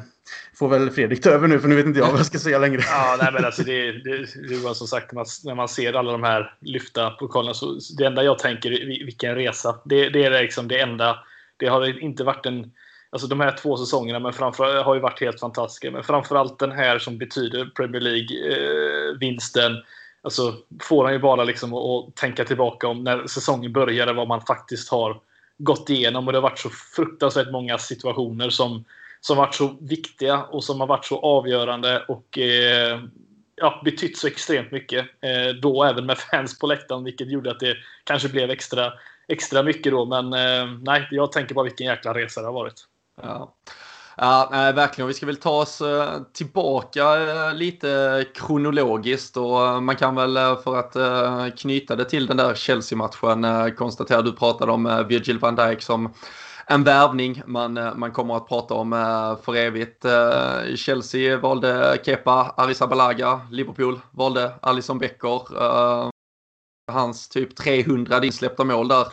får väl Fredrik ta över nu för nu vet inte jag vad jag ska säga längre. Ja, nej, men alltså det, det, det var som sagt när man ser alla de här lyfta pokalerna så det enda jag tänker vilken resa. Det, det är liksom det enda. Det har inte varit en Alltså de här två säsongerna men framför, har ju varit helt fantastiska. Men framförallt den här som betyder Premier League-vinsten. Eh, alltså får han ju bara liksom att tänka tillbaka om när säsongen började, vad man faktiskt har gått igenom. Och det har varit så fruktansvärt många situationer som som varit så viktiga och som har varit så avgörande och eh, ja, betytt så extremt mycket. Eh, då även med fans på läktaren, vilket gjorde att det kanske blev extra, extra mycket då. Men eh, nej, jag tänker bara vilken jäkla resa det har varit. Ja. Ja, nej, verkligen. Vi ska väl ta oss eh, tillbaka eh, lite kronologiskt och eh, man kan väl för att knyta det till den där Chelsea-matchen konstatera, du pratade om Virgil van Dijk som en värvning man, eh, man kommer att prata om eh, för evigt. Eh, Chelsea valde Kepa Arrizabalaga, Liverpool valde Alisson Becker. Hans typ 300 insläppta mål där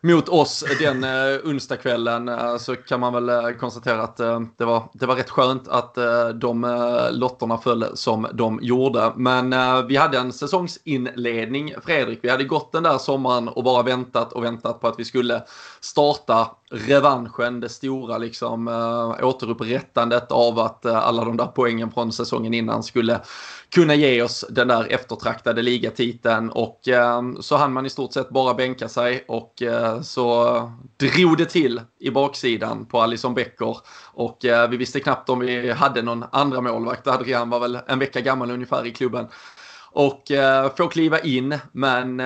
mot oss den eh, onsdagskvällen eh, så kan man väl eh, konstatera att eh, det, var, det var rätt skönt att de eh, lotterna föll som de gjorde. Men vi hade en säsongsinledning, Fredrik. Vi hade gått den där sommaren och bara väntat och väntat på att vi skulle starta revanschen, det stora liksom återupprättandet av att alla de där poängen från säsongen innan skulle kunna ge oss den där eftertraktade ligatiteln och så hann man i stort sett bara bänka sig och Eh, så drog det till i baksidan på Alison Becker. Och eh, vi visste knappt om vi hade någon andra målvakt. Adrian var väl en vecka gammal ungefär i klubben. Och eh, får kliva in, men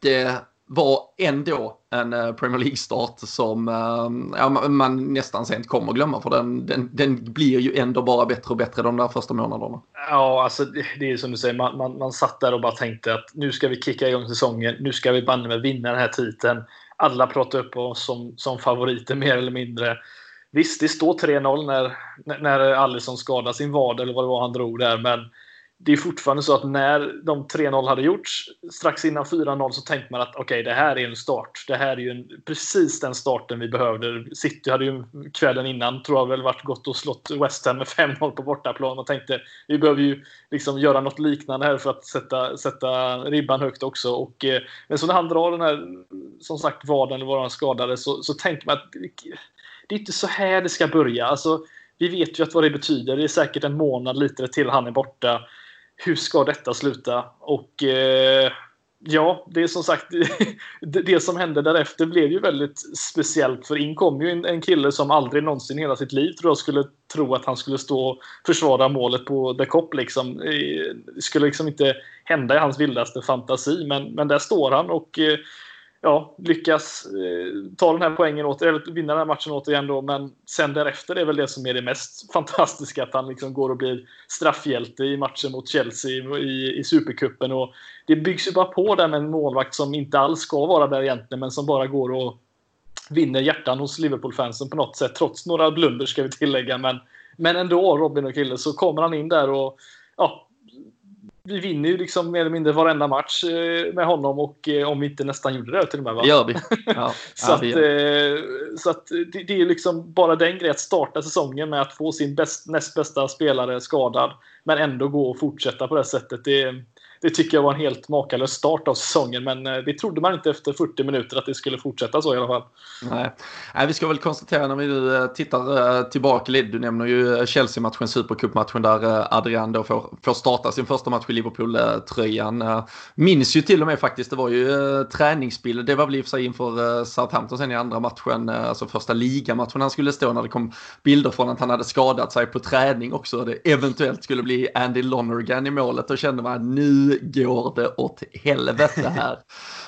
det var ändå en eh, Premier League-start som eh, ja, man nästan sent kommer glömma för den, den, den blir ju ändå bara bättre och bättre de där första månaderna. Ja, alltså det är som du säger, man, man, man satt där och bara tänkte att nu ska vi kicka igång säsongen, nu ska vi banne med vinna den här titeln. Alla pratar upp oss som, som favoriter mer eller mindre. Visst, det står 3-0 när, när Alisson skadade sin vad eller vad det var han drog där, men det är fortfarande så att när de 3-0 hade gjorts, strax innan 4-0, så tänkte man att okej, okay, det här är en start. Det här är ju en, precis den starten vi behövde. City hade ju kvällen innan, tror jag väl, varit gott och slått West Ham med 5-0 på bortaplan och tänkte vi behöver ju liksom göra något liknande här för att sätta, sätta ribban högt också. Och, eh, men så när han drar den här, som sagt, vaden eller vad han skadade, så, så tänker man att det är inte så här det ska börja. Alltså, vi vet ju att vad det betyder. Det är säkert en månad lite till han är borta hur ska detta sluta? Och eh, ja, det är som sagt, det, som hände därefter blev ju väldigt speciellt. För in kom ju en, en kille som aldrig någonsin i hela sitt liv tror jag skulle tro att han skulle stå och försvara målet på The Cop. Liksom. Det skulle liksom inte hända i hans vildaste fantasi. Men, men där står han och eh, ja, lyckas eh, ta den här poängen åter, eller vinna den här matchen återigen då, men sen därefter är väl det som är det mest fantastiska, att han liksom går och blir straffhjälte i matchen mot Chelsea i, i Supercupen. Och det byggs ju bara på där med en målvakt som inte alls ska vara där egentligen, men som bara går och vinner hjärtan hos Liverpool-fansen på något sätt, trots några blunder ska vi tillägga. Men, men ändå, Robin och Kille, så kommer han in där och ja, vi vinner ju liksom mer eller mindre varenda match eh, med honom och eh, om vi inte nästan gjorde det till och med. Va? Gör vi. Ja. så, att, eh, så att det, det, är liksom bara den grejen att starta säsongen med att få sin bäst, näst bästa spelare skadad men ändå gå och fortsätta på det sättet. Det, det tycker jag var en helt makalös start av säsongen. Men eh, det trodde man inte efter 40 minuter att det skulle fortsätta så i alla fall. Nej, Nej vi ska väl konstatera när vi nu tittar eh, tillbaka lite. Du nämner ju Chelsea-matchen, Supercup-matchen där Adrian då får, får starta sin första match i Liverpool-tröjan. Minns ju till och med faktiskt, det var ju träningsbild. Det var väl i och för sig inför Southampton sen i andra matchen, alltså första ligamatchen han skulle stå när det kom bilder från att han hade skadat sig på träning också. Det eventuellt skulle bli Andy Lonergan i målet. Då kände man att nu går det åt helvete här.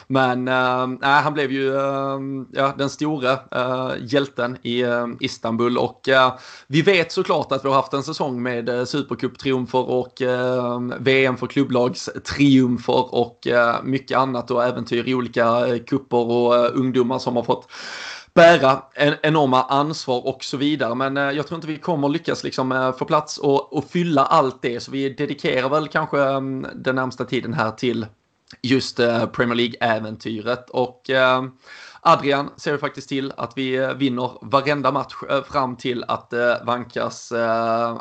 Men äh, han blev ju äh, ja, den stora äh, eh, hjälten i äh, Istanbul och vi vet såklart att vi har haft en säsong med äh, Supercup-triumfer och VM för klubblagstriumfer och mycket annat och äventyr i olika kupper och ungdomar som har fått bära en, enorma ansvar och så vidare. Men eh, jag tror inte vi kommer lyckas liksom, eh, få plats och, och fylla allt det. Så vi dedikerar väl kanske mm, den närmsta tiden här till just eh, Premier League-äventyret. Och Adrian ser faktiskt till att vi vinner varenda match fram till att det vankas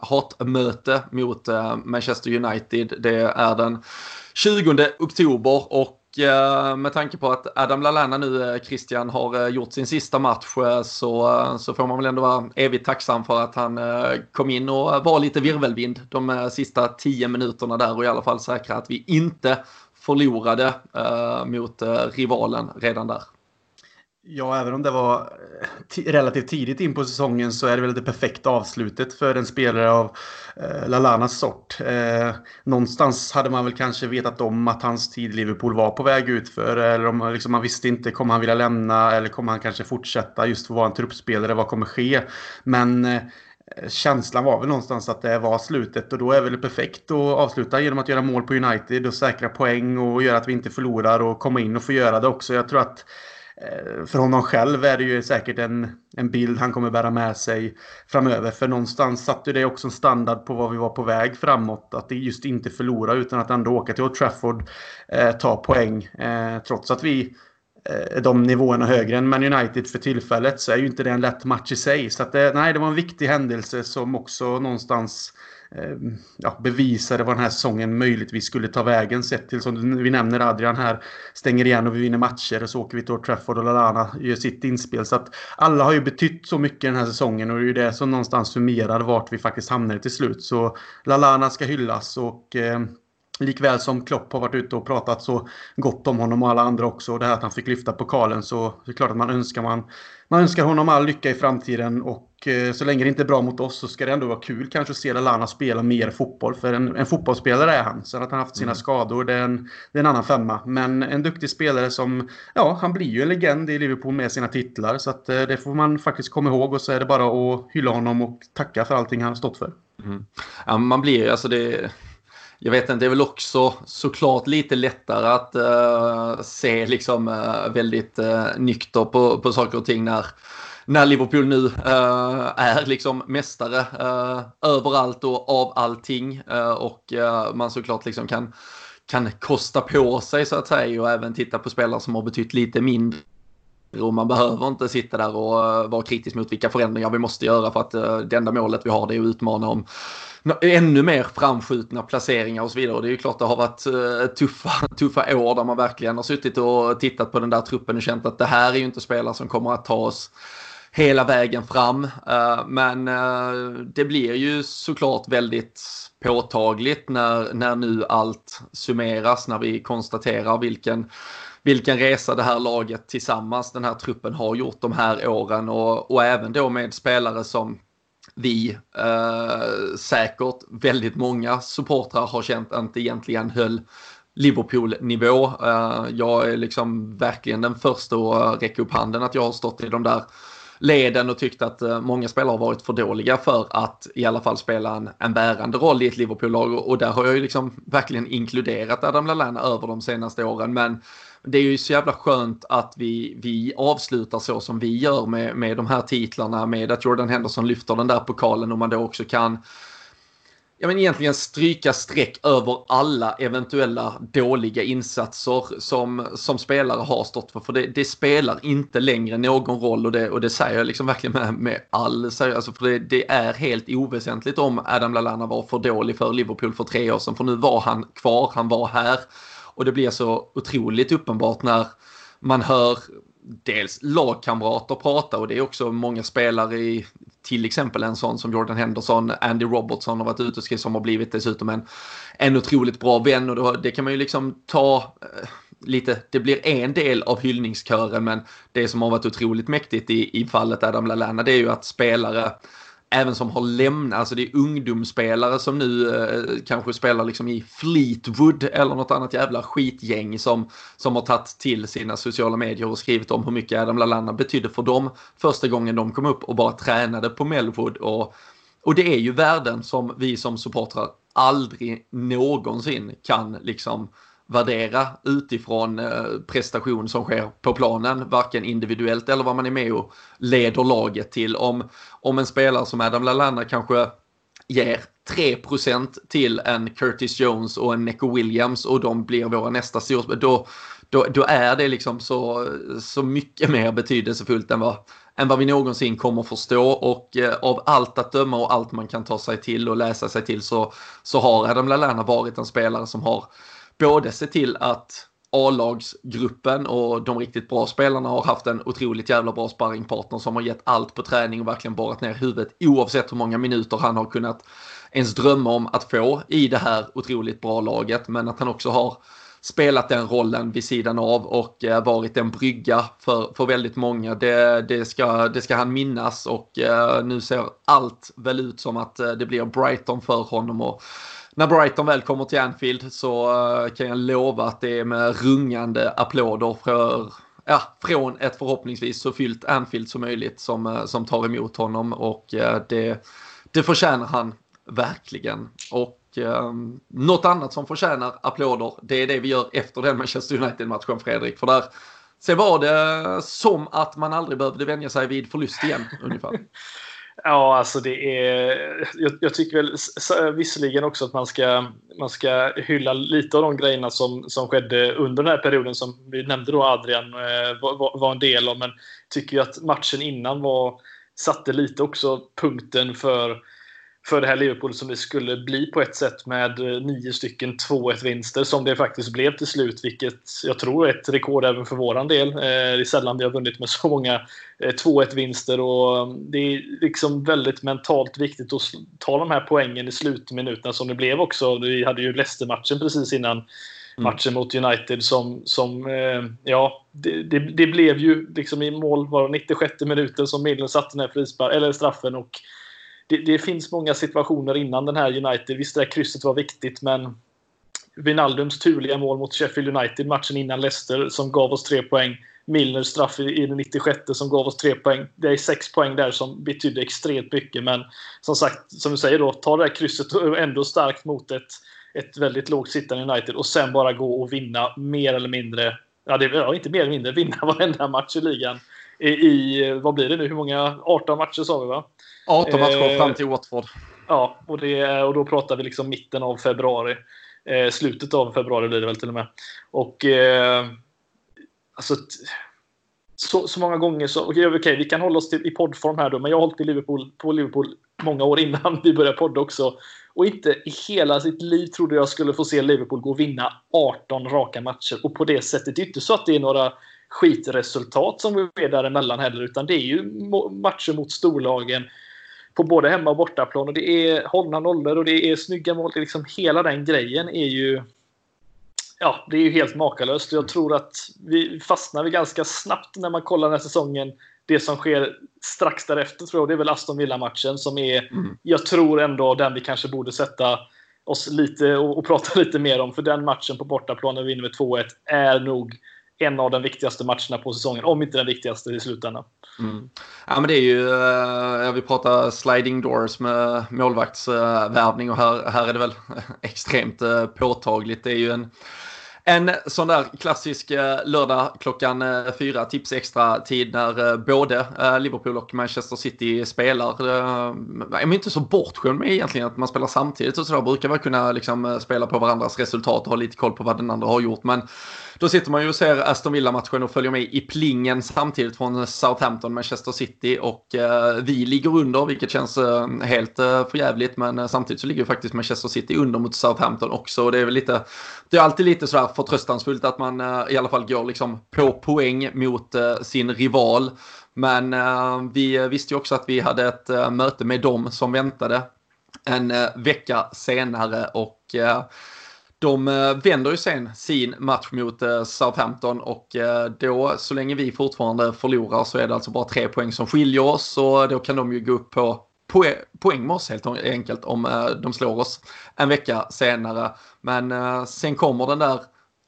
hatmöte mot Manchester United. Det är den 20 oktober och Eh, med tanke på att Adam Lallana nu, eh, Christian, har eh, gjort sin sista match så, så får man väl ändå vara evigt tacksam för att han kom in och var lite virvelvind de sista tio minuterna där och i alla fall säkra att vi inte förlorade mot rivalen redan där. Ja, även om det var eh, relativt tidigt in på säsongen så är det väl det perfekta avslutet för en spelare av eh, Lalanas sort. Eh, någonstans hade man väl kanske vetat om att hans tid i Liverpool var på väg ut för eller om liksom, man visste inte, kommer han vilja lämna eller kommer han kanske fortsätta just för att vara en truppspelare, vad kommer ske? Men eh, känslan var väl någonstans att det var slutet och då är det väl perfekt att avsluta genom att göra mål på United och säkra poäng och göra att vi inte förlorar och komma in och få göra det också. Jag tror att Eh, för honom själv är det ju säkert en, en bild han kommer bära med sig framöver. För någonstans satte det också en standard på vad vi var på väg framåt. Att just inte förlora utan att ändå åka till Old Trafford, eh, ta poäng. Eh, trots att vi eh, är eh, de nivåerna högre än Man United för tillfället så är ju inte det en lätt match i sig. Så att det, nej, det var en viktig händelse som också någonstans Eh, Ehm, ja, bevisade vad den här säsongen möjligtvis skulle ta vägen. Sett till som vi nämner Adrian här, stänger igen och vi vinner matcher och så åker vi till Trafford och Lalana gör sitt inspel. Så att alla har ju betytt så mycket den här säsongen och det är ju det som någonstans summerar vart vi faktiskt hamnar till slut. Så Lalana ska hyllas och eh, Likväl som Klopp har varit ute och pratat så gott om honom och alla andra också. Det här att han fick lyfta pokalen så det är klart att man önskar, man, man önskar honom all lycka i framtiden. Och eh, så länge det inte är bra mot oss så ska det ändå vara kul kanske att se Lallana spela mer fotboll. För en, en fotbollsspelare är han. Sen att han haft sina mm. skador det är, en, det är en annan femma. Men en duktig spelare som, ja han blir ju en legend i Liverpool med sina titlar. Så att eh, det får man faktiskt komma ihåg och så är det bara att hylla honom och tacka för allting han har stått för. Mm. Ja, man blir alltså det jag vet inte, det är väl också såklart lite lättare att uh, se liksom uh, väldigt uh, nykter på, på saker och ting när, när Liverpool nu uh, är liksom mästare uh, överallt och av allting och man såklart liksom kan, kan kosta på sig så att säga och även titta på spelare som har betytt lite mindre. Och man behöver inte sitta där och vara kritisk mot vilka förändringar vi måste göra för att det enda målet vi har det är att utmana om ännu mer framskjutna placeringar och så vidare. Och det är ju klart det har varit eh, tuffa, tuffa år där man verkligen har suttit och tittat på den där truppen och känt att det här är ju inte spelare som kommer att ta oss hela vägen fram. Eh, men eh, det blir ju såklart väldigt påtagligt när, när nu allt summeras, när vi konstaterar vilken vilken resa det här laget tillsammans, den här truppen har gjort de här åren och, och även då med spelare som vi eh, säkert väldigt många supportrar har känt att det egentligen höll Liverpool-nivå. Eh, jag är liksom verkligen den första att eh, räcka upp handen att jag har stått i de där leden och tyckt att eh, många spelare har varit för dåliga för att i alla fall spela en, en bärande roll i ett Liverpool-lag och, och där har jag ju liksom verkligen inkluderat Adam Lallana över de senaste åren men det är ju så jävla skönt att vi, vi avslutar så som vi gör med, med de här titlarna, med att Jordan Henderson lyfter den där pokalen och man då också kan ja, men egentligen stryka streck över alla eventuella dåliga insatser som, som spelare har stått för. För det, det spelar inte längre någon roll och det, och det säger jag liksom verkligen med, med all alltså för det, det, är helt oväsentligt om Adam Lallana var för dålig för Liverpool för tre år sedan. För nu var han kvar, han var här. Och det blir så otroligt uppenbart när man hör dels lagkamrater prata och det är också många spelare i till exempel en sån som Jordan Henderson, Andy Robertson har varit ute och skrivit som har blivit dessutom en, en otroligt bra vän. Och då, det kan man ju liksom ta eh, lite, det blir en del av hyllningskören men det som har varit otroligt mäktigt i, i fallet Adam Lallana det är ju att spelare även som har lämnat, alltså det är ungdomsspelare som nu eh, kanske spelar liksom i Fleetwood eller något annat jävla skitgäng som, som har tagit till sina sociala medier och skrivit om hur mycket Adam Lallana betydde för dem första gången de kom upp och bara tränade på Melwood. Och, och det är ju värden som vi som supportrar aldrig någonsin kan liksom värdera utifrån eh, prestation som sker på planen, varken individuellt eller vad man är med och leder laget till. Om, om en spelare som Adam Lallana kanske ger 3% till en Curtis Jones och en Neco Williams och de blir våra nästa storspelare, då, då, då är det liksom så, så mycket mer betydelsefullt än vad, än vad vi någonsin kommer förstå och eh, av allt att döma och allt man kan ta sig till och läsa sig till så, så har Adam Lallana varit en spelare som har både se till att A-lagsgruppen och de riktigt bra spelarna har haft en otroligt jävla bra sparringpartner som har gett allt på träning och verkligen borrat ner huvudet oavsett hur många minuter han har kunnat ens drömma om att få i det här otroligt bra laget. Men att han också har spelat den rollen vid sidan av och eh, varit en brygga för, för väldigt många. Det, det, ska, det ska han minnas och eh, nu ser allt väl ut som att eh, det blir Brighton för honom. Och när Brighton väl kommer till Anfield så eh, kan jag lova att det är med rungande applåder för, ja, från ett förhoppningsvis så fyllt Anfield som möjligt som, eh, som tar emot honom och eh, det, det förtjänar han verkligen. Och um, något annat som förtjänar applåder det är det vi gör efter den Manchester United-matchen Fredrik. För där Sen var det som att man aldrig behövde vänja sig vid förlust igen ungefär. Ja, alltså det är... Jag, jag, tycker väl visserligen också att man ska, man ska hylla lite av de grejerna som, som skedde under den här perioden som vi nämnde då Adrian eh, var, var en del av. Men tycker ju att matchen innan var, satte lite också punkten för för det här Liverpool som det skulle bli på ett sätt med eh, nio stycken 2-1 vinster som det faktiskt blev till slut, vilket jag tror är ett rekord även för våran del. Eh, det är sällan vi har vunnit med så många 2-1 eh, vinster och det är liksom väldigt mentalt viktigt att ta de här poängen i slutminuterna som det blev också. Vi hade ju Leicester-matchen precis innan Mm. matchen mot United som, som ja, det, det, det, blev ju liksom i mål var 96 minuten som Milner satte den här frispar, eller straffen och det, det, finns många situationer innan den här United. Visst, det här krysset var viktigt, men Wijnaldums turliga mål mot Sheffield United matchen innan Leicester som gav oss tre poäng. Milners straff i den 96 som gav oss tre poäng. Det är sex poäng där som betydde extremt mycket. Men som sagt, som du säger då, ta det här krysset och ändå starkt mot ett, ett väldigt lågt sittande United och sen bara gå och vinna mer eller mindre. Ja, det, ja inte mer eller mindre, vinna varenda match i ligan. I, i vad blir det nu? Hur många? 18 matcher sa vi va? 18 matcher eh, fram till Watford. Ja, och, det, och då pratar vi liksom mitten av februari. Eh, slutet av februari blir det väl till och med. Och eh, alltså, så, så många gånger så... Okej, okay, okay, vi kan hålla oss till, i poddform här då, men jag har hållit i Liverpool, på Liverpool många år innan vi började podda också. Och inte i hela sitt liv trodde jag skulle få se Liverpool gå och vinna 18 raka matcher. Och på det sättet, det är inte så att det är några skitresultat som är däremellan heller, utan det är ju matcher mot storlagen på både hemma och bortaplan. Och det är hållna nollor och det är snygga mål. Liksom hela den grejen är ju ja, det är ju helt makalöst. Jag tror att vi fastnar vi ganska snabbt när man kollar den här säsongen. Det som sker strax därefter tror jag, det är väl Aston Villa-matchen som är, mm. jag tror ändå den vi kanske borde sätta oss lite och, och prata lite mer om. För den matchen på bortaplan när vi vinner med 2-1 är nog en av de viktigaste matcherna på säsongen, om inte den viktigaste i slutändan. Mm. Ja, men det är ju, eh, vi pratar sliding doors med målvaktsvärvning och här, här är det väl extremt eh, påtagligt. Det är ju en en sån där klassisk eh, lördag klockan eh, fyra tips extra tid när eh, både Liverpool och Manchester City spelar. Jag är inte så bortskämd med egentligen att man spelar samtidigt och sådär. Brukar väl kunna liksom spela på varandras resultat och ha lite koll på vad den andra har gjort. Men då sitter man ju och ser Aston Villa-matchen och följer med i plingen samtidigt från Southampton, Manchester City och vi ligger under, vilket känns helt förjävligt, men samtidigt så ligger faktiskt Manchester City under mot Southampton också. Och det är väl lite, det är alltid lite sådär förtröstansfullt att man eh, i alla fall går liksom på poäng mot eh, sin rival. Men eh, vi visste ju också att vi hade ett möte med dem som väntade en vecka senare och de vänder ju sen sin match mot Southampton och då så länge vi fortfarande förlorar så är det alltså bara tre poäng som skiljer oss och då kan de ju gå upp på poäng med oss helt enkelt om de slår oss en vecka senare. Men sen kommer den där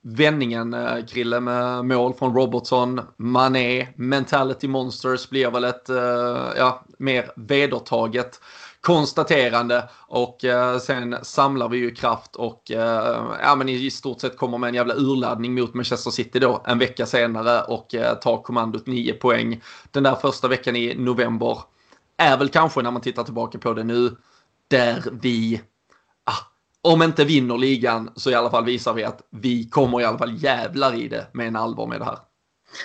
vändningen, eh, Krille, med mål från Robertson, Mané, Mentality Monsters blir väl ett eh, ja, mer vedertaget konstaterande och eh, sen samlar vi ju kraft och eh, ja, men i stort sett kommer med en jävla urladdning mot Manchester City då en vecka senare och eh, tar kommandot 9 poäng. Den där första veckan i november är väl kanske när man tittar tillbaka på det nu där vi om inte vinner ligan så i alla fall visar vi att vi kommer i alla fall jävlar i det med en allvar med det här.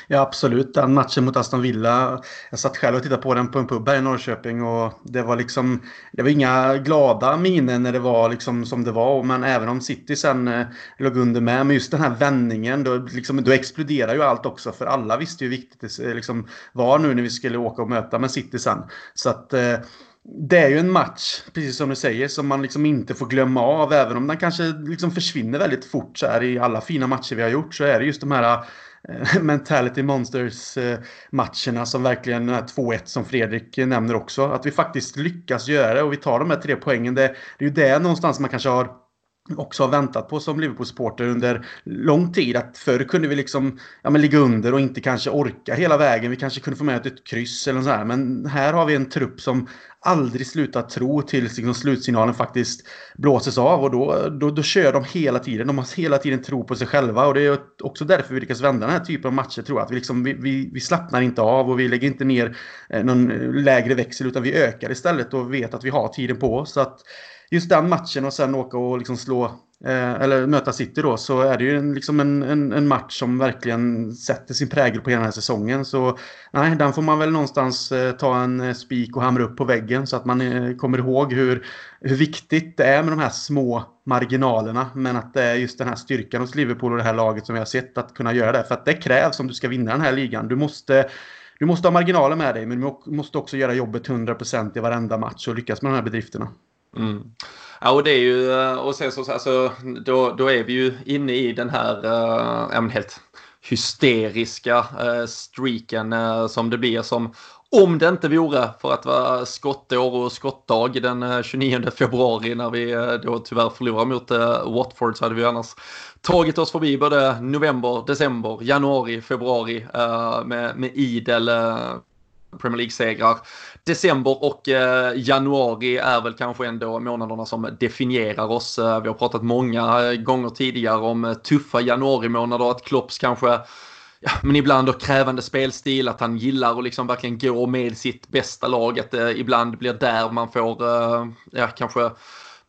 Ja, absolut. Den matchen mot Aston Villa. Jag satt själv och tittade på den på en pub här i Norrköping och det var liksom... Det var inga glada miner när det var liksom som det var. Men även om City sen eh, låg under med. Men just den här vändningen, då, liksom, då exploderar ju allt också. För alla visste ju hur viktigt det eh, liksom, var nu när vi skulle åka och möta med City sen. Så att... Eh, det är ju en match, precis som du säger, som man liksom inte får glömma av. Även om den kanske liksom försvinner väldigt fort så här i alla fina matcher vi har gjort. Så är det just de här eh, mentality Monsters-matcherna eh, som verkligen den här 2-1 som Fredrik nämner också. Att vi faktiskt lyckas göra det och vi tar de här tre poängen. Det, det är ju det någonstans man kanske har också har väntat på som Liverpool-supporter under lång tid. Att förr kunde vi liksom ja, men ligga under och inte kanske orka hela vägen. Vi kanske kunde få med ett kryss eller så här. Men här har vi en trupp som aldrig slutar tro tills liksom slutsignalen faktiskt blåses av. Och då, då, då kör de hela tiden. De har hela tiden tro på sig själva. Och det är också därför vi lyckas vända den här typen av matcher tror jag. Att vi, liksom, vi, vi, vi slappnar inte av och vi lägger inte ner eh, någon eh, lägre växel utan vi ökar istället och vet att vi har tiden på oss. Så att just den matchen och sen åka och liksom slå Eh, eller möta City då, så är det ju en, liksom en, en, en, match som verkligen sätter sin prägel på hela den här säsongen. Så nej, den får man väl någonstans eh, ta en eh, spik och hamra upp på väggen så att man eh, kommer ihåg hur, hur viktigt det är med de här små marginalerna. Men att det är just den här styrkan hos Liverpool och det här laget som vi har sett att kunna göra det. För att det krävs om du ska vinna den här ligan. Du måste du måste ha marginaler med dig, men du måste också göra jobbet 100% i varenda match och lyckas med de här bedrifterna. Mm. Ja, och det är ju, eh, och sen så, alltså, då, då är vi ju inne i den här, äh, helt hysteriska äh, streaken äh, som det blir som om det inte vore för att vara skottår och skottdag den 29 februari när vi då tyvärr förlorar mot Watford så hade vi annars tagit oss förbi både november, december, januari, februari med, med idel Premier League-segrar. December och eh, januari är väl kanske ändå månaderna som definierar oss. Eh, vi har pratat många eh, gånger tidigare om eh, tuffa januarimånader, att Klopps kanske ja, men ibland då krävande spelstil, att han gillar att liksom verkligen gå med sitt bästa lag, att det ibland blir där man får, eh, ja, kanske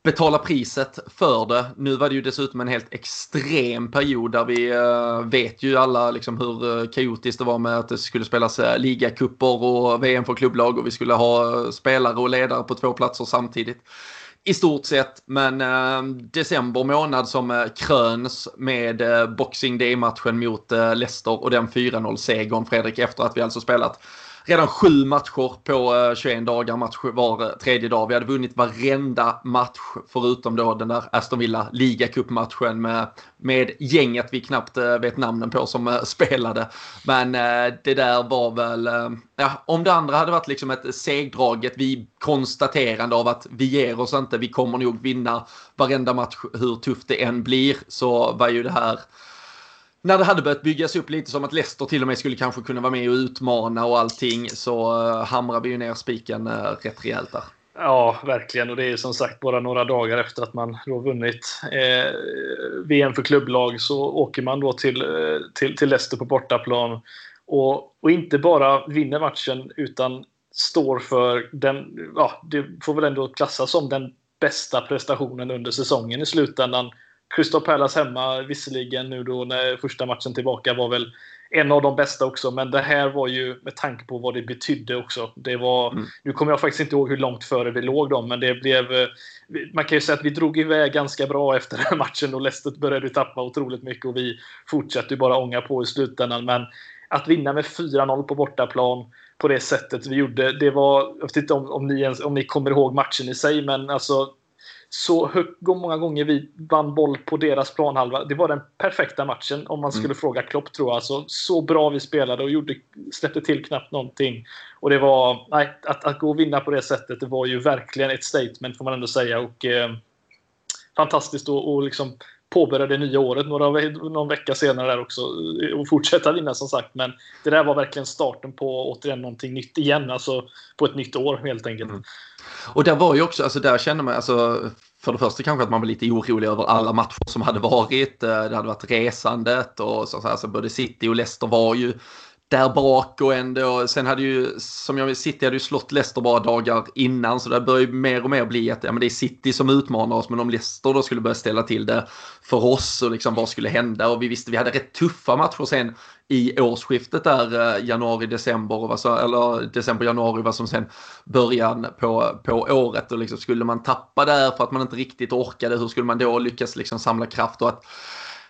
betala priset för det. Nu var det ju dessutom en helt extrem period där vi eh, vet ju alla liksom hur eh, kaotiskt det var med att det skulle spelas eh, ligacuper och VM för klubblag och vi skulle ha spelare och ledare på två platser samtidigt. I stort sett, men december månad som kröns med Boxing Day-matchen mot Leicester och den 4-0-segern Fredrik efter att vi alltså spelat redan sju matcher på eh, 21 dagar, match var eh, tredje dag. Vi hade vunnit varenda match förutom då den där Aston Villa ligacupmatchen med, med gänget vi knappt eh, vet namnen på som spelade. Men det där var väl, ja, om det andra hade varit liksom ett segdraget, vi konstaterande av att vi ger oss inte, vi kommer nog vinna varenda match hur tufft det än blir, så var ju det här när det hade börjat byggas upp lite som att Leicester till och med skulle kanske kunna vara med och utmana och allting så eh, hamrar vi ju ner spiken eh, rätt rejält där. Ja, verkligen. Och det är som sagt bara några dagar efter att man då vunnit eh, VM för klubblag så åker man då till, eh, till, till Leicester på bortaplan och, och inte bara vinner matchen utan står för den, ja, det får väl ändå klassas som den bästa prestationen under säsongen i slutändan Crystal Palace hemma, visserligen nu då när första matchen tillbaka var väl en av de bästa också, men det här var ju med tanke på vad det betydde också. Det var, mm. Nu kommer jag faktiskt inte ihåg hur långt före vi låg dem, men det blev... Eh, man kan ju säga att vi drog iväg ganska bra efter den matchen och Leicester började tappa otroligt mycket och vi fortsatte bara ånga på i slutändan. Men att vinna med 4-0 på bortaplan på det sättet vi gjorde, det var... Jag vet inte om, om, ni, ens, om ni kommer ihåg matchen i sig, men alltså så högt, många gånger vi vann boll på deras planhalva. Det var den perfekta matchen om man skulle mm. fråga Klopp tror jag. Alltså, så bra vi spelade och gjorde, släppte till knappt någonting. Och det var, nej, att, att gå och vinna på det sättet, det var ju verkligen ett statement får man ändå säga. Och, eh, fantastiskt att och liksom påbörja det nya året några, någon vecka senare där också och fortsätta vinna som sagt. Men det där var verkligen starten på återigen någonting nytt igen, alltså på ett nytt år helt enkelt. Mm. Och där var ju också, alltså där känner man, alltså för det första kanske att man var lite orolig över alla matcher som hade varit. Eh, det hade varit resandet och så, så här så både City och Leicester var ju där bak och ändå, sen hade ju, som jag City hade ju slått Leicester bara dagar innan så det börjar ju mer och mer bli att ja, men det är City som utmanar oss men om Leicester då skulle börja ställa till det för oss och liksom vad skulle hända? Och vi visste vi hade rätt tuffa matcher sen i årsskiftet där eh, januari-december eller december-januari var som sen början på, på året. Och liksom skulle man tappa där för att man inte riktigt orkade hur skulle man då lyckas liksom samla kraft? Och att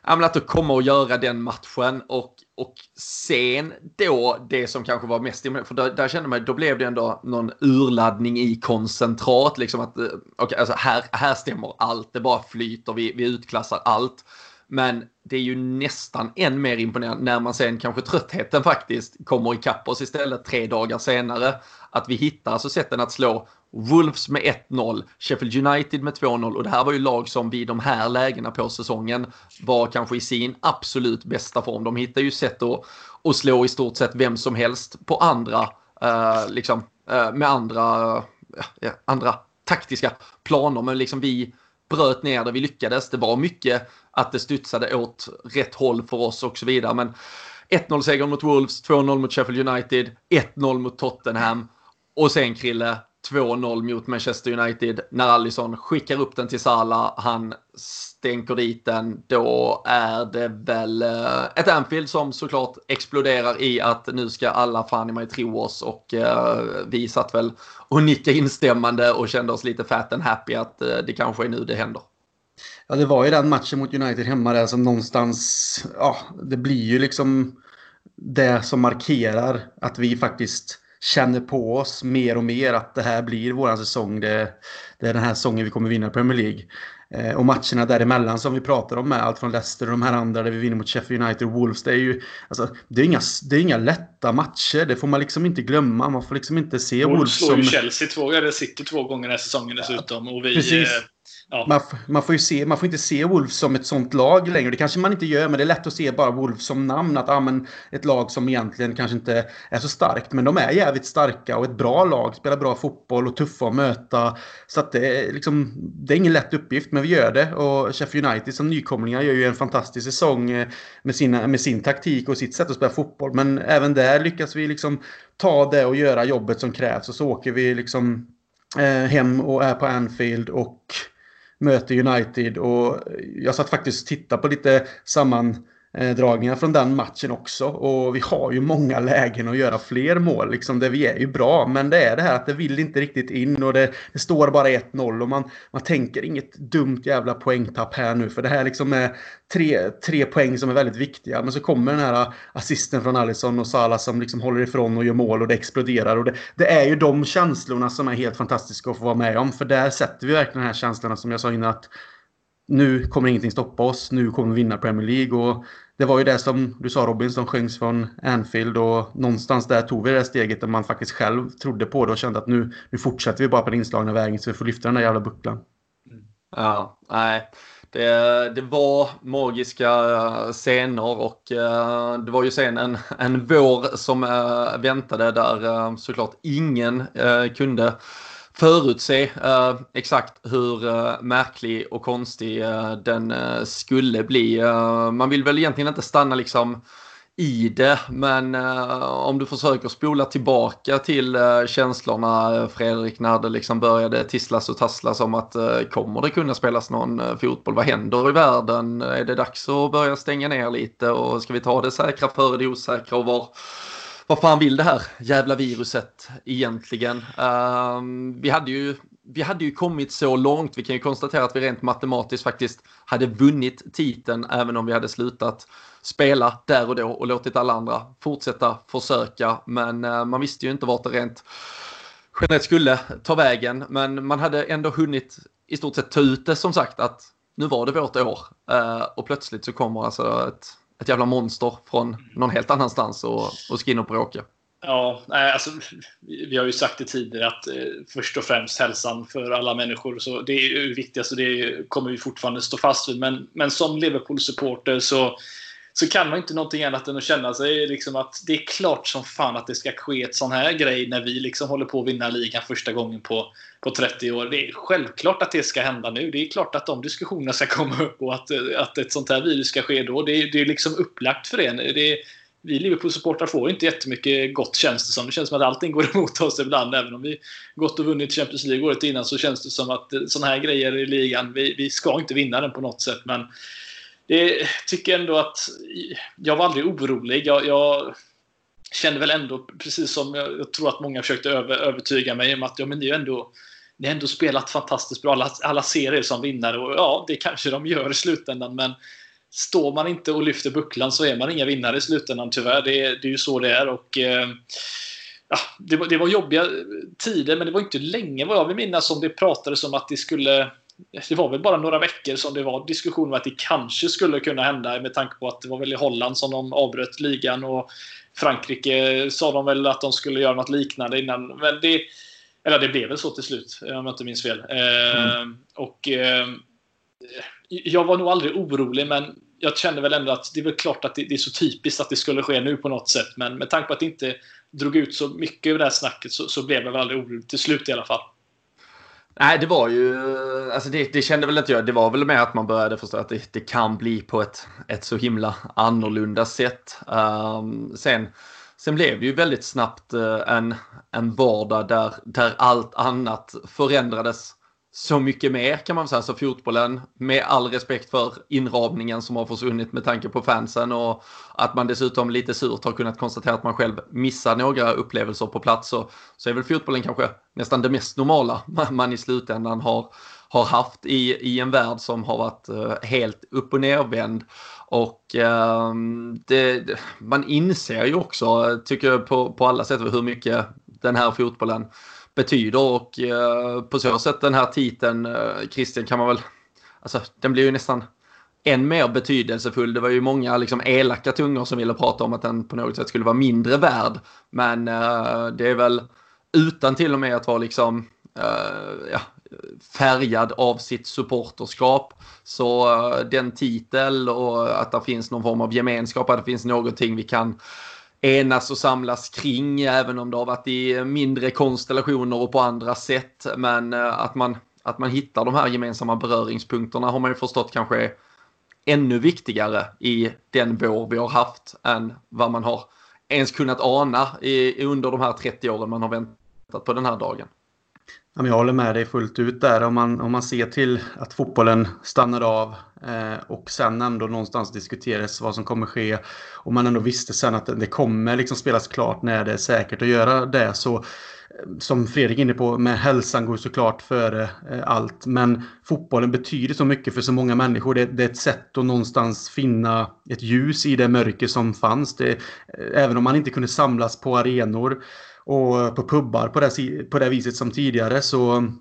ja, att komma och göra den matchen och, och sen då det som kanske var mest för där, där kände man då blev det ändå någon urladdning i koncentrat liksom att eh, okay, alltså här, här stämmer allt, det bara flyter, vi, vi utklassar allt. Men det är ju nästan än mer imponerande när man sen kanske tröttheten faktiskt kommer ikapp oss istället tre dagar senare. Att vi hittar alltså sätten att slå Wolves med 1-0, Sheffield United med 2-0 och det här var ju lag som vid de här lägena på säsongen var kanske i sin absolut bästa form. De hittar ju sätt att, att slå i stort sett vem som helst på andra, eh, liksom, eh, med andra, eh, andra taktiska planer. Men liksom vi bröt ner det, vi lyckades. Det var mycket att det studsade åt rätt håll för oss och så vidare. Men 1-0 seger mot Wolves, 2-0 mot Sheffield United, 1-0 mot Tottenham. Och sen Krille, 2-0 mot Manchester United när Allison skickar upp den till Salah. Han stänker dit den. Då är det väl eh, ett Anfield som såklart exploderar i att nu ska alla fan i mig tro oss och eh, vi satt väl och nickade instämmande och kände oss lite fat and happy att eh, det kanske är nu det händer. Ja, det var ju den matchen mot United hemma där som någonstans, ja, det blir ju liksom det som markerar att vi faktiskt känner på oss mer och mer att det här blir våran säsong. Det, det är den här säsongen vi kommer vinna Premier League. Eh, och matcherna däremellan som vi pratar om med allt från Leicester och de här andra där vi vinner mot Sheffield United och Wolves. Det är ju alltså, det är inga, det är inga lätta matcher. Det får man liksom inte glömma. Man får liksom inte se Wolves, Wolves som... slår ju Chelsea två, eller City två gånger den här säsongen dessutom. Och vi, Precis. Ja. Man, man, får ju se, man får inte se Wolves som ett sånt lag längre. Det kanske man inte gör, men det är lätt att se bara Wolves som namn. Att ah, men ett lag som egentligen kanske inte är så starkt. Men de är jävligt starka och ett bra lag. Spelar bra fotboll och tuffa att möta. Så att det, är liksom, det är ingen lätt uppgift, men vi gör det. Och Sheffield United som nykomlingar gör ju en fantastisk säsong eh, med, sina, med sin taktik och sitt sätt att spela fotboll. Men även där lyckas vi liksom ta det och göra jobbet som krävs. Och så åker vi liksom eh, hem och är på Anfield och möter United och jag satt faktiskt och tittade på lite samman Eh, dragningar från den matchen också. Och vi har ju många lägen att göra fler mål. Liksom där vi är ju bra. Men det är det här att det vill inte riktigt in och det, det står bara 1-0 och man, man tänker inget dumt jävla poängtapp här nu. För det här liksom är tre, tre poäng som är väldigt viktiga. Men så kommer den här assisten från Alisson och Salah som liksom håller ifrån och gör mål och det exploderar. Och det, det är ju de känslorna som är helt fantastiska att få vara med om. För där sätter vi verkligen de här känslorna som jag sa innan att nu kommer ingenting stoppa oss, nu kommer vi vinna Premier League. Och det var ju det som du sa Robin, som sjöngs från Anfield och någonstans där tog vi det steget där man faktiskt själv trodde på det och kände att nu, nu fortsätter vi bara på den inslagna vägen så vi får lyfta den där jävla bucklan. Ja, nej. Det, det var magiska eh, scener och eh, det var ju sen en, en vår som eh, väntade där såklart ingen kunde förutse uh, exakt hur uh, märklig och konstig uh, den skulle bli. man vill väl egentligen inte stanna liksom i det, men om du försöker spola tillbaka till känslorna Fredrik när det liksom började tisslas och tasslas om att kommer det kunna spelas någon fotboll? Vad händer i världen? Är det dags att börja stänga ner lite och ska vi ta det säkra före det osäkra och var vad fan vill det här jävla viruset egentligen? Uh, vi, hade ju, vi hade ju kommit så långt. Vi kan ju konstatera att vi rent matematiskt faktiskt hade vunnit titeln även om vi hade slutat spela där och då och låtit alla andra fortsätta försöka. Men uh, man visste ju inte vart det rent generellt skulle ta vägen. Men man hade ändå hunnit i stort sett ta ut det som sagt att nu var det vårt år. Uh, och plötsligt så kommer alltså ett ett jävla monster från någon helt annanstans och, och ska in och bråka. Ja, alltså, vi har ju sagt det tidigare att eh, först och främst hälsan för alla människor. Så det är ju viktigast och det kommer vi fortfarande stå fast vid. Men, men som Liverpool-supporter så, så kan man inte någonting annat än att känna sig liksom att det är klart som fan att det ska ske ett sån här grej när vi liksom håller på att vinna ligan första gången på, på 30 år. Det är självklart att det ska hända nu. Det är klart att de diskussionerna ska komma upp och att, att ett sånt här virus ska ske då. Det är, det är liksom upplagt för det. det vi Liverpool-supportrar får inte jättemycket gott känns det som. Det känns som att allting går emot oss ibland. Även om vi gått och vunnit Champions League året innan så känns det som att sådana här grejer i ligan, vi, vi ska inte vinna den på något sätt. Men det tycker ändå att jag var aldrig orolig. Jag, jag kände väl ändå, precis som jag, jag, tror att många försökte över, övertyga mig om att ja, men ni har ändå, ni har ändå spelat fantastiskt bra. Alla, alla ser er som vinnare och ja, det kanske de gör i slutändan. Men står man inte och lyfter bucklan så är man inga vinnare i slutändan tyvärr. Det, det är ju så det är. Och, eh, ja, det, var, det var jobbiga tider, men det var inte länge vad jag vill minnas som det pratades om att det skulle det var väl bara några veckor som det var diskussion om att det kanske skulle kunna hända med tanke på att det var väl i Holland som de avbröt ligan och Frankrike sa de väl att de skulle göra något liknande innan. Men det, eller det blev väl så till slut, om jag inte minns fel. Mm. Eh, och eh, Jag var nog aldrig orolig, men jag kände väl ändå att det är väl klart att det, det, är så typiskt att det skulle ske nu på något sätt. Men med tanke på att det inte drog ut så mycket över det här snacket så, så blev jag väl aldrig orolig till slut i alla fall. Nej, det var ju, alltså det, det, kände väl inte jag. Det var väl med att man började förstå att det, det kan bli på ett, ett så himla annorlunda sätt. Um, sen sen blev det ju väldigt snabbt eh, en, en vardag där, där allt annat förändrades så mycket mer kan man säga. Så fotbollen, med all respekt för inramningen som har försvunnit med tanke på fansen och att man dessutom lite surt har kunnat konstatera att man själv missar några upplevelser på plats så, så är väl fotbollen kanske nästan det mest normala man i slutändan har, har haft i, i en värld som har varit eh, helt upp och nervänd. Och eh, det, man inser ju också, tycker jag på, på alla sätt, hur mycket den här fotbollen betyder och eh, på så sätt den här titeln, eh, Christian, kan man väl, alltså den blir ju nästan än mer betydelsefull. Det var ju många liksom elaka tungor som ville prata om att den på något sätt skulle vara mindre värd. Men eh, det är väl utan till och med att vara liksom ja, färgad av sitt supporterskap. Så den titel och att det finns någon form av gemenskap, att det finns någonting vi kan enas och samlas kring, även om det har varit i mindre konstellationer och på andra sätt. Men eh, att man, att man hittar de här gemensamma beröringspunkterna har man ju förstått kanske är ännu viktigare i den vår vi har haft än vad man har ens kunnat ana i, under de här 30 åren man har väntat på den här dagen. Jag håller med dig fullt ut där. Om man, om man ser till att fotbollen stannar av eh, och sen ändå någonstans diskuteras vad som kommer ske och man ändå visste sen att det kommer liksom spelas klart när det är säkert att göra det så eh, som Fredrik är inne på, med hälsan går såklart före eh, allt. Men fotbollen betyder så mycket för så många människor. Det, det, är ett sätt att någonstans finna ett ljus i det mörker som fanns. Det, eh, även om man inte kunde samlas på arenor och eh, på pubbar på det, på det viset som tidigare så mm,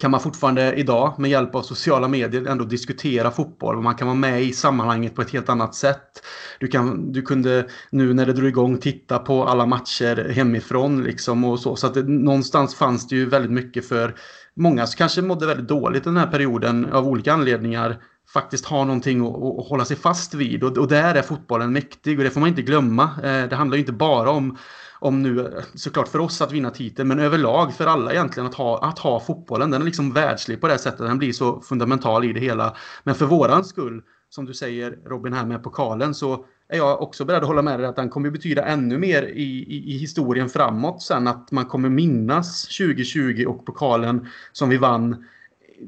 kan man fortfarande idag med hjälp av sociala medier ändå diskutera fotboll. Man kan vara med i sammanhanget på ett helt annat sätt. Du, kan, du kunde nu när det drog igång titta på alla matcher hemifrån liksom och så. Så att det, någonstans fanns det ju väldigt mycket för många som kanske mådde väldigt dåligt den här perioden av olika anledningar faktiskt ha någonting att, att hålla sig fast vid. Och, och där är fotbollen mäktig och det får man inte glömma. Eh, det handlar ju inte bara om om nu såklart för oss att vinna titeln, men överlag för alla egentligen att ha, att ha fotbollen. Den är liksom världslig på det sättet. Den blir så fundamental i det hela. Men för våran skull, som du säger Robin här med pokalen, så är jag också beredd att hålla med dig att den kommer betyda ännu mer i, i, i historien framåt sen. Att man kommer minnas 2020 och pokalen som vi vann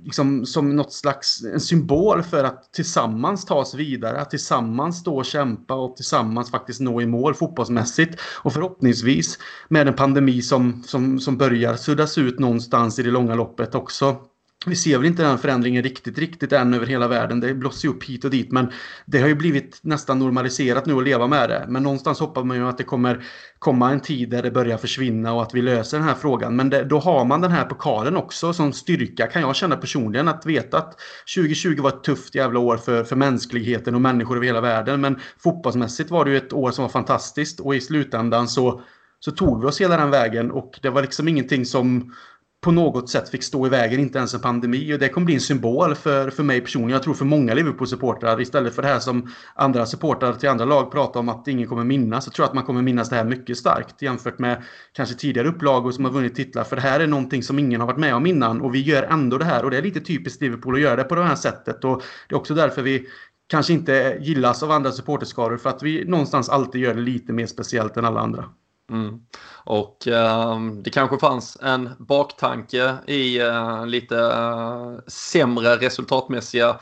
liksom, som något slags en symbol för att tillsammans ta oss vidare, att tillsammans stå och kämpa och tillsammans faktiskt nå i mål fotbollsmässigt. Och förhoppningsvis med en pandemi som, som, som börjar suddas ut någonstans i det långa loppet också vi ser väl inte den förändringen riktigt, riktigt än över hela världen. Det blossar upp hit och dit. Men det har ju blivit nästan normaliserat nu att leva med det. Men någonstans hoppas man ju att det kommer komma en tid där det börjar försvinna och att vi löser den här frågan. Men det, då har man den här pokalen också som styrka kan jag känna personligen. Att veta att 2020 var ett tufft jävla år för, för mänskligheten och människor över hela världen. Men fotbollsmässigt var det ju ett år som var fantastiskt. Och i slutändan så så tog vi oss hela den vägen och det var liksom ingenting som på något sätt fick stå i vägen, inte ens en pandemi. Och det kommer bli en symbol för, för mig personligen. Jag tror för många Liverpool-supportrar. Istället för det här som andra supportrar till andra lag pratar om att ingen kommer minnas. Så tror jag att man kommer minnas det här mycket starkt jämfört med kanske tidigare upplagor som har vunnit titlar. För det här är någonting som ingen har varit med om innan. Och vi gör ändå det här. Och det är lite typiskt Liverpool att göra det på det här sättet. Och det är också därför vi kanske inte gillas av andra supporterskaror. För att vi någonstans alltid gör det lite mer speciellt än alla andra. Mm. Och eh, det kanske fanns en baktanke i eh, lite eh, sämre resultatmässiga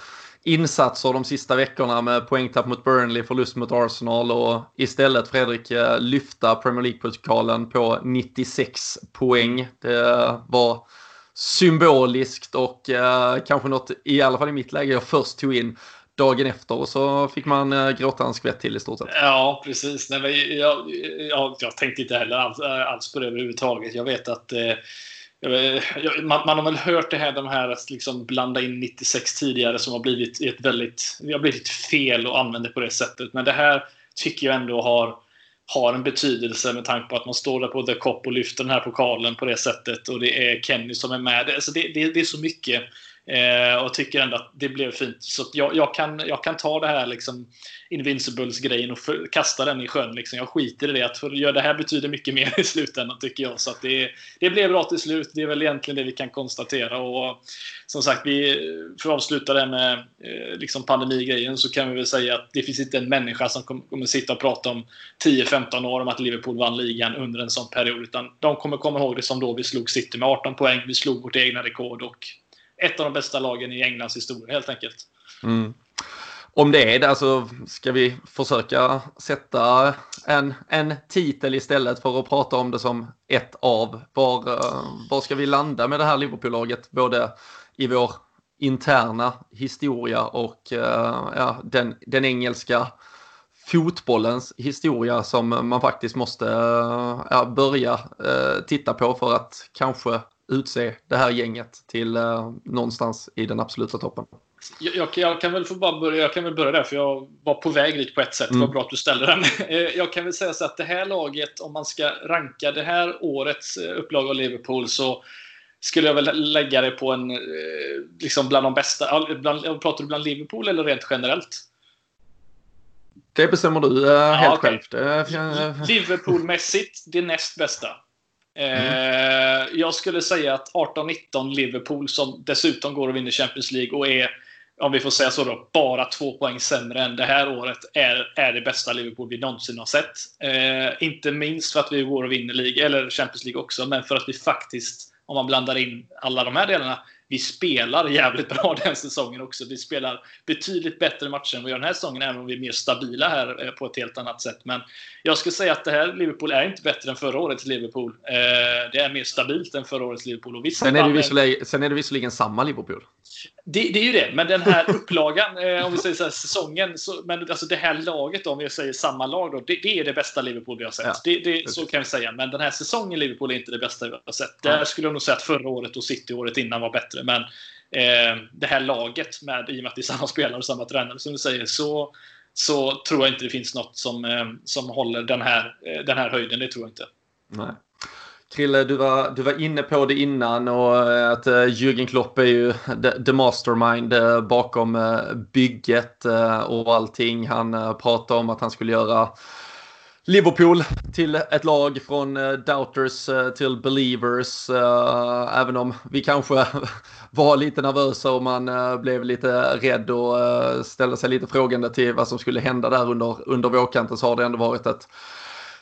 insatser de sista veckorna med poängtapp mot Burnley, förlust mot Arsenal och istället Fredrik eh, lyfta Premier League-pokalen på 96 poäng. Det var symboliskt och eh, kanske något, i alla fall i mitt läge, jag först tog in dagen efter och så fick man eh, gråta en skvätt till i stort sett. Ja, precis. Nej, men jag, jag, jag tänkte inte heller alls, eh, alls på det överhuvudtaget. Jag vet att eh, man, man, har väl hört det här, de här att liksom blanda in 96 tidigare som har blivit ett väldigt, har blivit fel och använder på det sättet. Men det här tycker jag ändå har, har en betydelse med tanke på att man står där på The Cop och lyfter den här pokalen på det sättet och det är Kenny som är med. Alltså det, det, det är så mycket Eh, och tycker ändå att det blev fint. Så jag, jag, kan, jag kan ta det här liksom Invincibles-grejen och för, kasta den i sjön. Liksom. Jag skiter i det. Att för, ja, det här betyder mycket mer i slutändan tycker jag. Så att det, det blev bra till slut. Det är väl egentligen det vi kan konstatera. Och som sagt, vi, för att avsluta det med eh, liksom pandemigrejen så kan vi väl säga att det finns inte en människa som kommer, kommer sitta och prata om 10-15 år om att Liverpool vann ligan under en sån period. Utan de kommer komma ihåg det som då vi slog City med 18 poäng. Vi slog vårt egna rekord och ett av de bästa lagen i Englands historia helt enkelt. Mm. Om det är det, alltså ska vi försöka sätta en, en titel istället för att prata om det som ett av. Var, eh, var ska vi landa med det här Liverpool-laget? Både i vår interna historia och eh, ja, den, den engelska fotbollens historia som man faktiskt måste eh, ja, börja titta på för att kanske utse det här gänget till eh, någonstans i den absoluta toppen. Jag, jag, jag, kan väl få bara börja, jag kan väl börja där, för jag var på väg dit på ett sätt. Mm. Det var bra att du ställde den. Eh, jag kan väl säga så att det här laget, om man ska ranka det här årets eh, upplaga av Liverpool, så skulle jag väl lägga det på en, eh, liksom bland de bästa. Bland, pratar du bland Liverpool eller rent generellt? Det bestämmer du helt ja, okay. själv. Liverpoolmässigt, det näst bästa. Mm. Eh, jag skulle säga att 18-19 Liverpool som dessutom går och vinner Champions League och är, om vi får säga så då, bara två poäng sämre än det här året är, är det bästa Liverpool vi någonsin har sett. Eh, inte minst för att vi går och vinner League, eller Champions League också, men för att vi faktiskt, om man blandar in alla de här delarna, vi spelar jävligt bra den säsongen också. Vi spelar betydligt bättre matcher än vi gör den här säsongen, även om vi är mer stabila här eh, på ett helt annat sätt. Men jag skulle säga att det här Liverpool är inte bättre än förra årets Liverpool. Eh, det är mer stabilt än förra årets Liverpool. Och sen, är det visserligen, sen är det visserligen samma Liverpool. Det, det, är ju det, men den här upplagan, eh, om vi säger så här, säsongen, så, men alltså det här laget då, om vi säger samma lag då, det, det är det bästa Liverpool vi har sett. Ja, det, det, så kan vi säga, men den här säsongen Liverpool är inte det bästa vi har sett. Där skulle jag nog säga att förra året och City året innan var bättre, men eh, det här laget, med, i och med att det är samma spelare och samma tränare som du säger, så, så tror jag inte det finns något som, eh, som håller den här, eh, den här höjden. Det tror jag inte. Nej. Krille, du var, du var inne på det innan och eh, att eh, Jürgen Klopp är ju the, mastermind eh, bakom bygget och allting. Han pratade om att han skulle göra Liverpool till ett lag från doubters till believers. Även om vi kanske var lite nervösa och man blev lite rädd och ställde sig lite frågande till vad som skulle hända där under, under vårkanten så har det ändå varit ett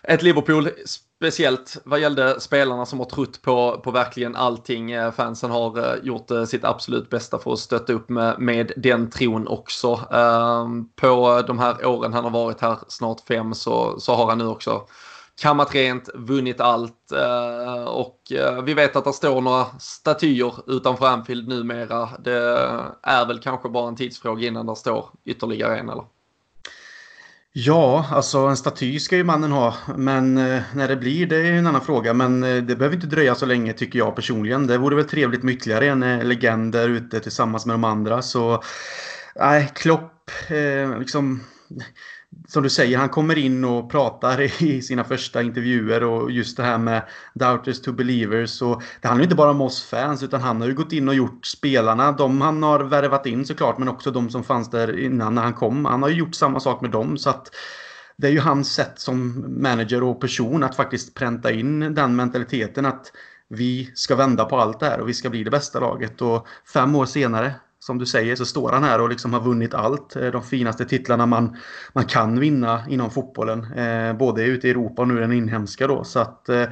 ett Liverpool, speciellt vad gällde spelarna som har trott på, på verkligen allting. Eh, fansen har eh, gjort eh, sitt absolut bästa för att stötta upp med, med den tron också. Ehm, på de här åren han har varit här, snart fem, så, så har han nu också kammat rent, vunnit allt och vi vet att det står några statyer utanför Anfield numera. Det är väl kanske bara en tidsfråga innan det står ytterligare en eller? Ja, alltså en staty ska ju mannen ha. Men eh, när det blir, det är en annan fråga. Men eh, det behöver inte dröja så länge tycker jag personligen. Det vore väl trevligt med ytterligare en eh, legend där ute tillsammans med de andra. Så nej, Klopp, eh, liksom som du säger, han kommer in och pratar i sina första intervjuer och just det här med doubters to believers. Och det handlar inte bara om oss fans utan han har ju gått in och gjort spelarna, de han har värvat in såklart, men också de som fanns där innan när han kom. Han har ju gjort samma sak med dem. så att det är ju hans sätt som manager och person att faktiskt pränta in den mentaliteten att vi ska vända på allt det här och vi ska bli det bästa laget. Och fem år senare som du säger så står han här och liksom har vunnit allt. Eh, de finaste titlarna man, man kan vinna inom fotbollen. Eh, både ute i Europa och nu den inhemska då. Så att, eh,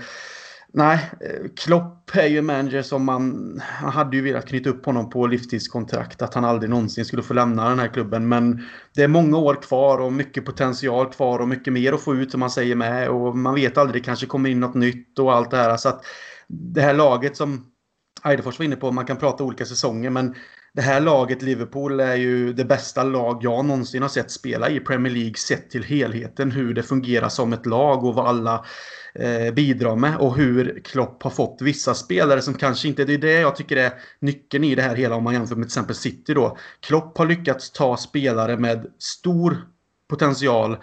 nej, eh, Klopp är ju en manager som man, man hade ju velat knyta upp honom på livstidskontrakt. Att han aldrig någonsin skulle få lämna den här klubben. Men det är många år kvar och mycket potential kvar och mycket mer att få ut som man säger med. Och man vet aldrig, det kanske kommer in något nytt och allt det här. Så att det här laget som Eidefors var inne på, man kan prata olika säsonger men det här laget, Liverpool, är ju det bästa lag jag någonsin har sett spela i Premier League sett till helheten. Hur det fungerar som ett lag och vad alla eh, bidrar med och hur Klopp har fått vissa spelare som kanske inte... Det är det jag tycker är nyckeln i det här hela om man jämför med till exempel City då. Klopp har lyckats ta spelare med stor potential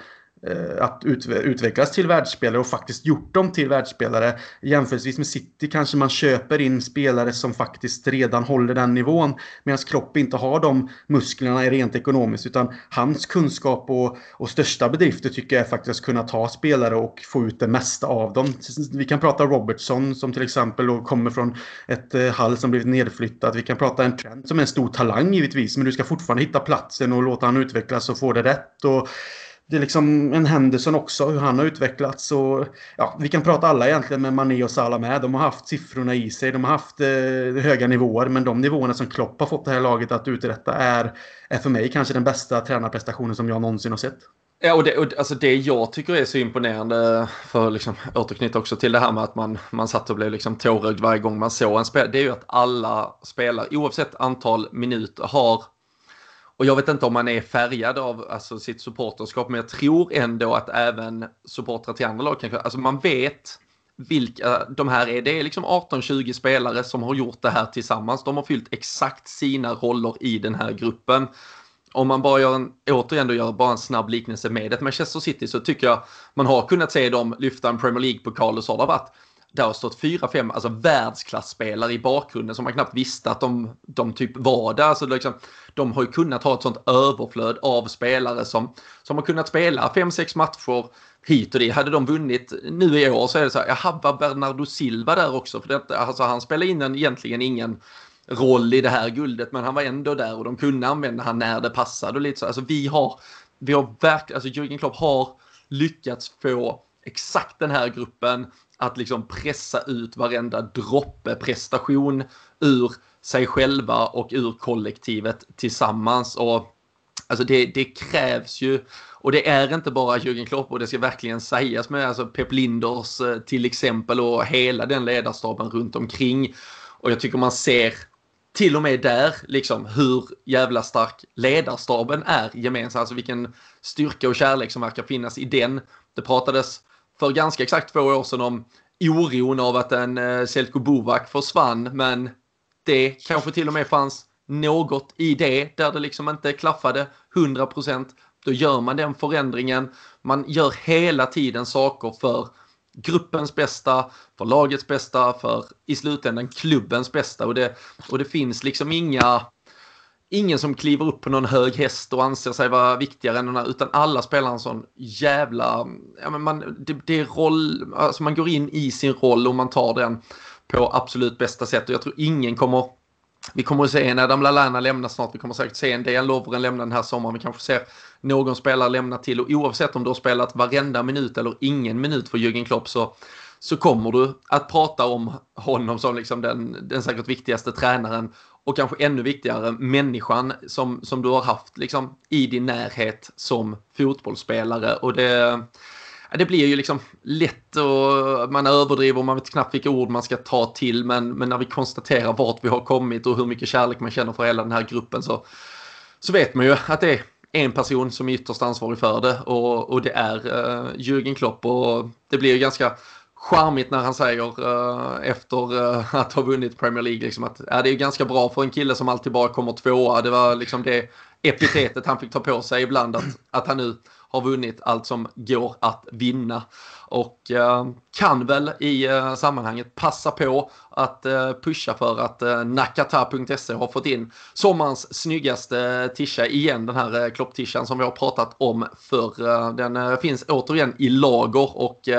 Eh, att utvecklas till världsspelare och faktiskt gjort dem till världsspelare. Jämförelsevis med City kanske man köper in spelare som faktiskt redan håller den nivån medan Klopp inte har de musklerna rent ekonomiskt utan hans kunskap och, och största bedrifter tycker jag är faktiskt att kunna ta spelare och få ut det mesta av dem. Vi kan prata Robertson som till exempel och kommer från ett eh, Hall som blivit nedflyttat. Vi kan prata en Trent som är en stor talang givetvis men du ska fortfarande hitta platsen och låta han utvecklas och få det rätt. Och, det är liksom en Henderson också, hur han har utvecklats. Och, ja, vi kan prata alla egentligen med Mané och Salah med. De har haft siffrorna i sig. De har haft eh, höga nivåer. Men de nivåerna som Klopp har fått det här laget att uträtta är, är för mig kanske den bästa tränarprestationen som jag någonsin har sett. Ja, och det, och alltså det jag tycker är så imponerande, för att liksom återknyta också till det här med att man, man satt och blev liksom tårögd varje gång man såg en spel, det är ju att alla spelare, oavsett antal minuter, har och jag vet inte om man är färgad av alltså, sitt supporterskap, men jag tror ändå att även supportrar till andra lag kanske, alltså man vet vilka de här är. Det är liksom 18-20 spelare som har gjort det här tillsammans. De har fyllt exakt sina roller i den här gruppen. Om man bara gör en, återigen då gör bara en snabb liknelse med ett Manchester City så tycker jag man har kunnat se dem lyfta en Premier League-pokal och så har det varit det har stått fyra, fem alltså världsklasspelare i bakgrunden som man knappt visste att de, de typ var där. Alltså liksom, de har ju kunnat ha ett sånt överflöd av spelare som, som har kunnat spela fem, sex matcher hit och dit. Hade de vunnit nu i år så är det så här, jaha, var Bernardo Silva där också? För det, alltså, han spelar in en, egentligen ingen roll i det här guldet, men han var ändå där och de kunde använda han när det passade och lite så. Alltså vi har, vi har verkligen, alltså Jürgen Klopp har lyckats få exakt den här gruppen att liksom pressa ut varenda droppe prestation ur sig själva och ur kollektivet tillsammans. Och alltså det, det krävs ju och det är inte bara Jürgen Klopp och det ska verkligen sägas med alltså Pep Linders eh, till exempel och hela den ledarstaben runt omkring. Och jag tycker man ser till och med där liksom hur jävla stark ledarstaben är gemensamt. Alltså vilken styrka och kärlek som verkar finnas i den. Det pratades för ganska exakt två år sedan om oron av att en eh, Selko Bovak försvann, men det kanske till och med fanns något i det där det liksom inte klaffade 100%. Då gör man den förändringen. Man gör hela tiden saker för gruppens bästa, för lagets bästa, för i slutändan klubbens bästa. Och det, och det finns liksom inga ingen som kliver upp på någon hög häst och anser sig vara viktigare än någon utan alla spelar en sån jävla, ja men man, det, det är roll, alltså man går in i sin roll och man tar den på absolut bästa sätt och jag tror ingen kommer vi kommer att se en Adam Lallana lämna snart. Vi kommer säkert se en Dejan Lovren lämna den här sommaren. Vi kanske ser någon spelare lämna till. Och oavsett om du har spelat varenda minut eller ingen minut för Jürgen Klopp så, så kommer du att prata om honom som liksom den, den säkert viktigaste tränaren och kanske ännu viktigare människan som, som du har haft liksom, i din närhet som fotbollsspelare. Och det, det blir ju liksom lätt och man överdriver och man vet knappt vilka ord man ska ta till. Men, men när vi konstaterar vart vi har kommit och hur mycket kärlek man känner för hela den här gruppen så, så vet man ju att det är en person som är ytterst ansvarig för det och, och det är uh, Jürgen Klopp och det blir ju ganska charmigt när han säger uh, efter uh, att ha vunnit Premier League liksom att ja, det är ganska bra för en kille som alltid bara kommer tvåa. Det var liksom det epitetet han fick ta på sig ibland att, att han nu har vunnit allt som går att vinna. Och uh, kan väl i sammanhanget passa på att pusha för att uh, nakata.se har fått in sommarens snyggaste tisha igen. Den här uh, klopptishan som vi har pratat om för Den finns återigen i lager och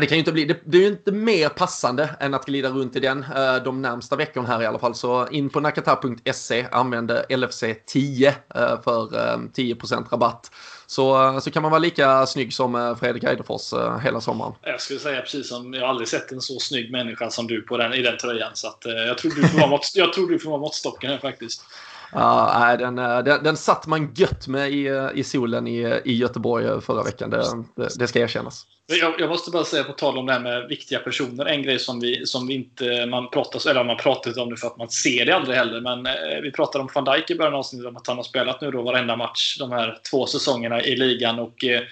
det kan ju inte bli, det, det, är ju inte mer passande än att glida runt i den eh, de närmsta veckorna här i alla fall. Så in på nakata.se, använd LFC10 eh, för eh, 10% rabatt. Så, eh, så kan man vara lika snygg som eh, Fredrik Eidefors hela sommaren. Jag skulle säga precis som, jag har aldrig sett en så snygg människa som du på den, i den tröjan. Så att, jag, tror du får vara mått, jag tror du får vara måttstocken här faktiskt. Ja, den, eh, den, den satt man gött med i, eh, i solen i, i Göteborg eh, förra veckan. Det, det, det ska erkännas. Jag, jag, måste bara säga på tal om det här med viktiga personer. En grej som vi, som vi inte man pratar, eller man pratar om det för att man ser det aldrig heller. Men vi pratade om van Dijk i början av avsnittet om att han har spelat nu då varenda match de här två säsongerna i ligan. Och eh,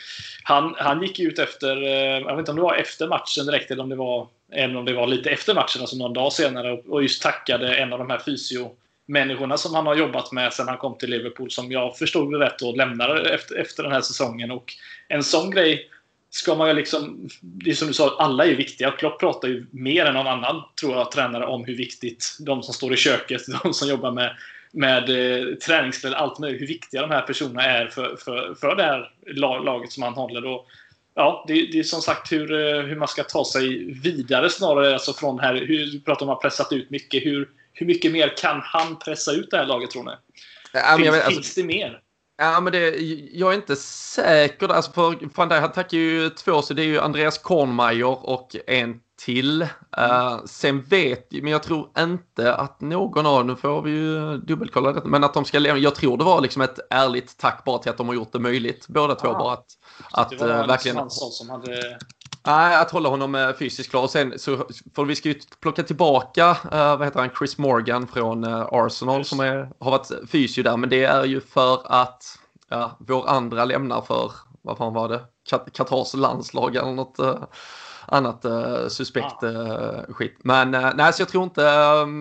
han, han gick ut efter, eh, jag vet inte om det var efter matchen direkt eller om det var, även om det var lite efter matchen, alltså någon dag senare. Och just tackade en av de här fysio människorna som han har jobbat med sedan han kom till Liverpool som jag förstod det rätt och lämnade efter, efter den här säsongen. Och en sån grej ska man ju liksom... Det är som du sa, alla är viktiga. Klopp pratar ju mer än någon annan, tror jag, tränare om hur viktigt de som står i köket, de som jobbar med, med eh, träningskläder, allt möjligt, hur viktiga de här personerna är för, för, för det här laget som han håller. Och, ja, det, det, är som sagt hur, eh, hur man ska ta sig vidare snarare, alltså från här, hur, du pratar om att ha pressat ut mycket, hur, hur mycket mer kan han pressa ut det här laget tror ni? Ja, finns, vet, alltså, finns det mer? Ja, men det, jag är inte säker. Alltså för van Dijk attackar ju två, så det är ju Andreas Kornmeier och en till. Mm. Uh, sen vet men jag tror inte att någon av dem, får vi ju dubbelkolla det, men att de ska lämna. Jag tror det var liksom ett ärligt tack bara till att de har gjort det möjligt, båda två. Bara att, att det var uh, verkligen... som hade Nej, att hålla honom eh, fysiskt klar. Och sen så, för vi ska ju plocka tillbaka, uh, vad heter han, Chris Morgan från uh, Arsenal Just. som är, har varit fysio där. Men det är ju för att ja, vår andra lämnar för, vad fan var det, Katars landslag eller något annat suspekt ah. skit. Men nej, så jag tror inte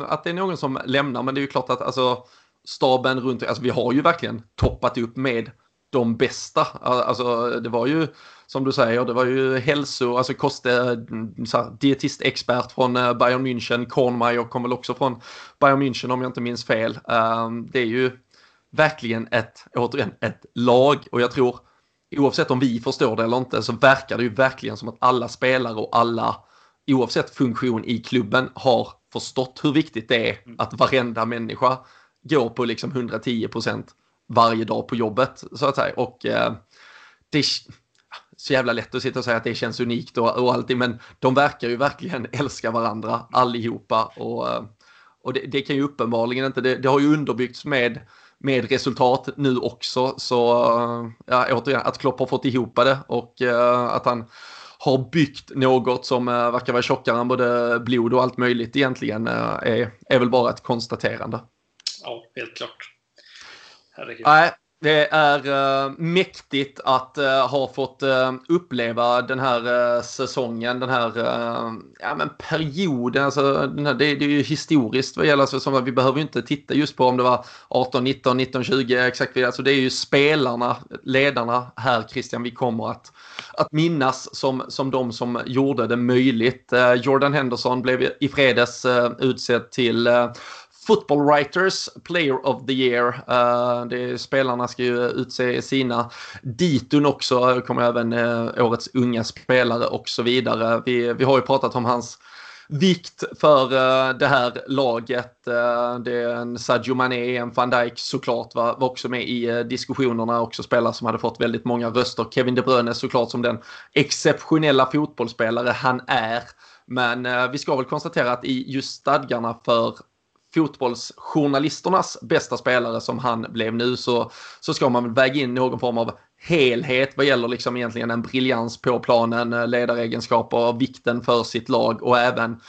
att det är någon som lämnar. Men det är ju klart att alltså, staben runt, alltså vi har ju verkligen toppat upp med de bästa. Alltså det var ju som du säger, det var ju hälso, alltså Koste, mm, dietistexpert från eh, Bayern München, Kornmeier kom väl också från Bayern München om jag inte minns fel. Ehm, det är ju verkligen ett, återigen, ett lag och jag tror oavsett om vi förstår det eller inte så verkar det ju verkligen som att alla spelare och alla oavsett funktion i klubben har förstått hur viktigt det är att varenda människa går på liksom 110 procent varje dag på jobbet så att säga. Och eh, det, så jävla lätt att sitta och säga att det känns unikt och, och allting, men de verkar ju verkligen älska varandra allihopa och, eh, och det, det kan ju uppenbarligen inte, det, det, har ju underbyggts med, med resultat nu också, så eh, ja, återigen, att Klopp har fått ihop det och uh, att han har byggt något som uh, verkar vara tjockare än både blod och allt möjligt egentligen uh, är, är väl bara ett konstaterande. Ja, helt klart. Herregud. Nej, det är uh, mäktigt att uh, ha fått uh, uppleva den här säsongen, den här ja, men perioden. Alltså, den här, det, det, är ju historiskt vad gäller, alltså, vi behöver ju inte titta just på om det var 18, 19, 19, 20 exakt. Alltså, det är ju spelarna, ledarna här Christian, vi kommer att, att minnas som, som de som gjorde det möjligt. Jordan Henderson blev i fredags utsedd till Football Writers Player of the Year. Uh, det, spelarna ska ju utse sina. Ditun också eh, kommer även uh, årets unga spelare och så vidare. Vi, vi har ju pratat om hans vikt för uh, det här laget. Uh, det är en Sadio Mané, en van Dijk såklart var, var också med i uh, diskussionerna. Också spelare som hade fått väldigt många röster. Kevin De Bruyne såklart som den exceptionella fotbollsspelare han är. Men vi ska väl konstatera att i just stadgarna för fotbollsjournalisternas bästa spelare som han blev nu så, så ska man väga in någon form av helhet vad gäller liksom egentligen en briljans på planen, ledaregenskaper, vikten för sitt lag och även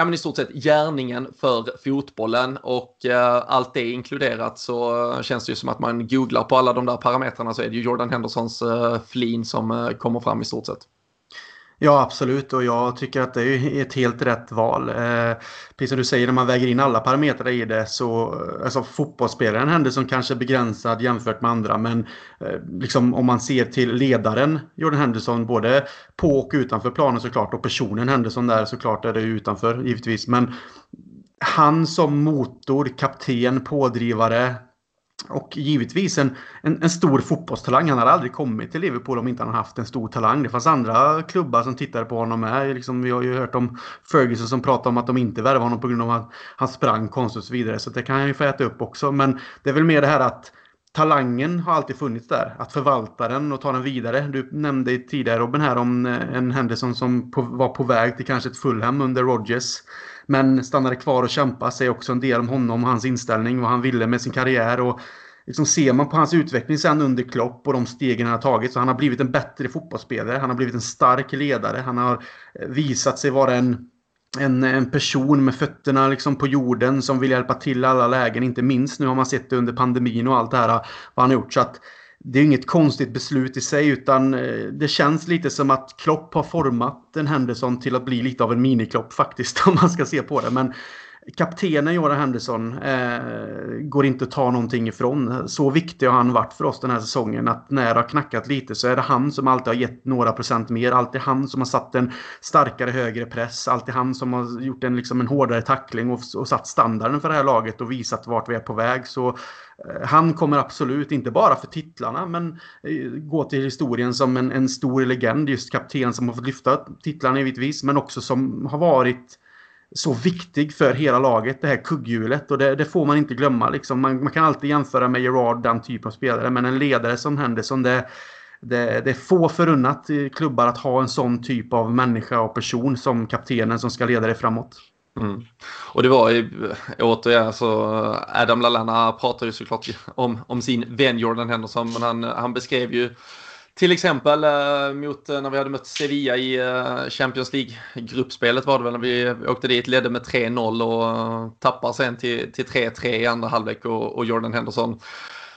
ja, men i stort sett gärningen för fotbollen och eh, allt det inkluderat så känns det ju som att man googlar på alla de där parametrarna så är det ju Jordan Hendersons eh, flin som eh, kommer fram i stort sett. Ja, absolut. Och jag tycker att det är ett helt rätt val. Eh, precis som du säger, när man väger in alla parametrar i det så... Alltså fotbollsspelaren Henderson kanske är begränsad jämfört med andra. Men eh, liksom, om man ser till ledaren Jordan Henderson, både på och utanför planen såklart. Och personen Henderson där såklart är det utanför givetvis. Men han som motor, kapten, pådrivare, och givetvis en, en, en, stor fotbollstalang. Han hade aldrig kommit till Liverpool om inte han haft en stor talang. Det fanns andra klubbar som tittade på honom med. Liksom, vi har ju hört om Ferguson som pratade om att de inte värvade honom på grund av att han sprang konstigt och så vidare. Så det kan han ju få äta upp också. Men det är väl mer det här att talangen har alltid funnits där. Att förvalta den och ta den vidare. Du nämnde tidigare Robin här om en Henderson som på, var på väg till kanske ett Fulham under Rodgers. Men stannade kvar och kämpade säger också en del om honom och hans inställning, vad han ville med sin karriär. Och liksom ser man på hans utveckling sen under Klopp och de stegen han har tagit så han har blivit en bättre fotbollsspelare. Han har blivit en stark ledare. Han har eh, visat sig vara en en, en person med fötterna liksom på jorden som vill hjälpa till i alla lägen. Inte minst nu har man sett det under pandemin och allt det här eh, vad han har gjort. Så att det är inget konstigt beslut i sig utan eh, det känns lite som att Klopp har format en Henderson till att bli lite av en miniklopp faktiskt om man ska se på det. Men kaptenen Jordan Henderson eh, går inte att ta någonting ifrån. Så viktig har han varit för oss den här säsongen att när det har knackat lite så är det han som alltid har gett några procent mer. Alltid han som har satt en starkare, högre press. Alltid han som har gjort en, liksom en hårdare tackling och, och satt standarden för det här laget och visat vart vi är på väg. Så eh, han kommer absolut, inte bara för titlarna, men eh, gå till historien som en, en stor legend. Just kapten som har fått lyfta titlarna givetvis, men också som har varit så viktig för hela laget, det här kugghjulet. Och det, det får man inte glömma. Liksom. Man, man, kan alltid jämföra med Gerard, den typen av spelare. Men en ledare som Henderson, det, det, det är få förunnat i klubbar att ha en sån typ av människa och person som kaptenen som ska leda dig framåt. Mm. Och det var ju återigen så Adam Lallana pratar ju såklart om, om sin vän Jordan Henderson men han, han beskrev ju till exempel eh, mot eh, när vi hade mött Sevilla i eh, Champions League-gruppspelet var det väl när vi åkte dit, ledde med 3-0 och tappar sen till, till 3-3 i andra halvlek och, och Jordan Henderson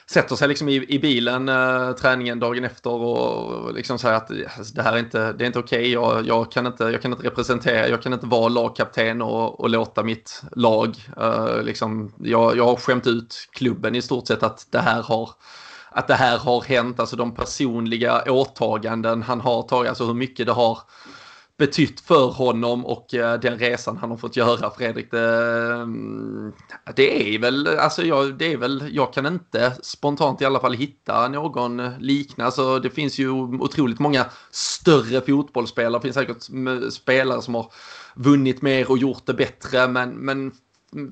sätter sig liksom i, i bilen äh, träningen dagen efter och liksom säger att det här är inte, det är inte okej. Okay. Jag, jag, kan inte, jag kan inte representera, jag kan inte vara lagkapten och, och låta mitt lag, äh, liksom, jag, jag har skämt ut klubben i stort sett att det här har att det här har hänt, alltså de personliga åtaganden han har tagit, alltså hur mycket det har betytt för honom och eh, den resan han har fått göra Fredrik. Det, mm, det, är väl, alltså jag, det är väl, jag kan inte spontant i alla fall hitta någon liknande. Alltså det finns ju otroligt många större fotbollsspelare. Det finns säkert spelare som har vunnit mer och gjort det bättre men, men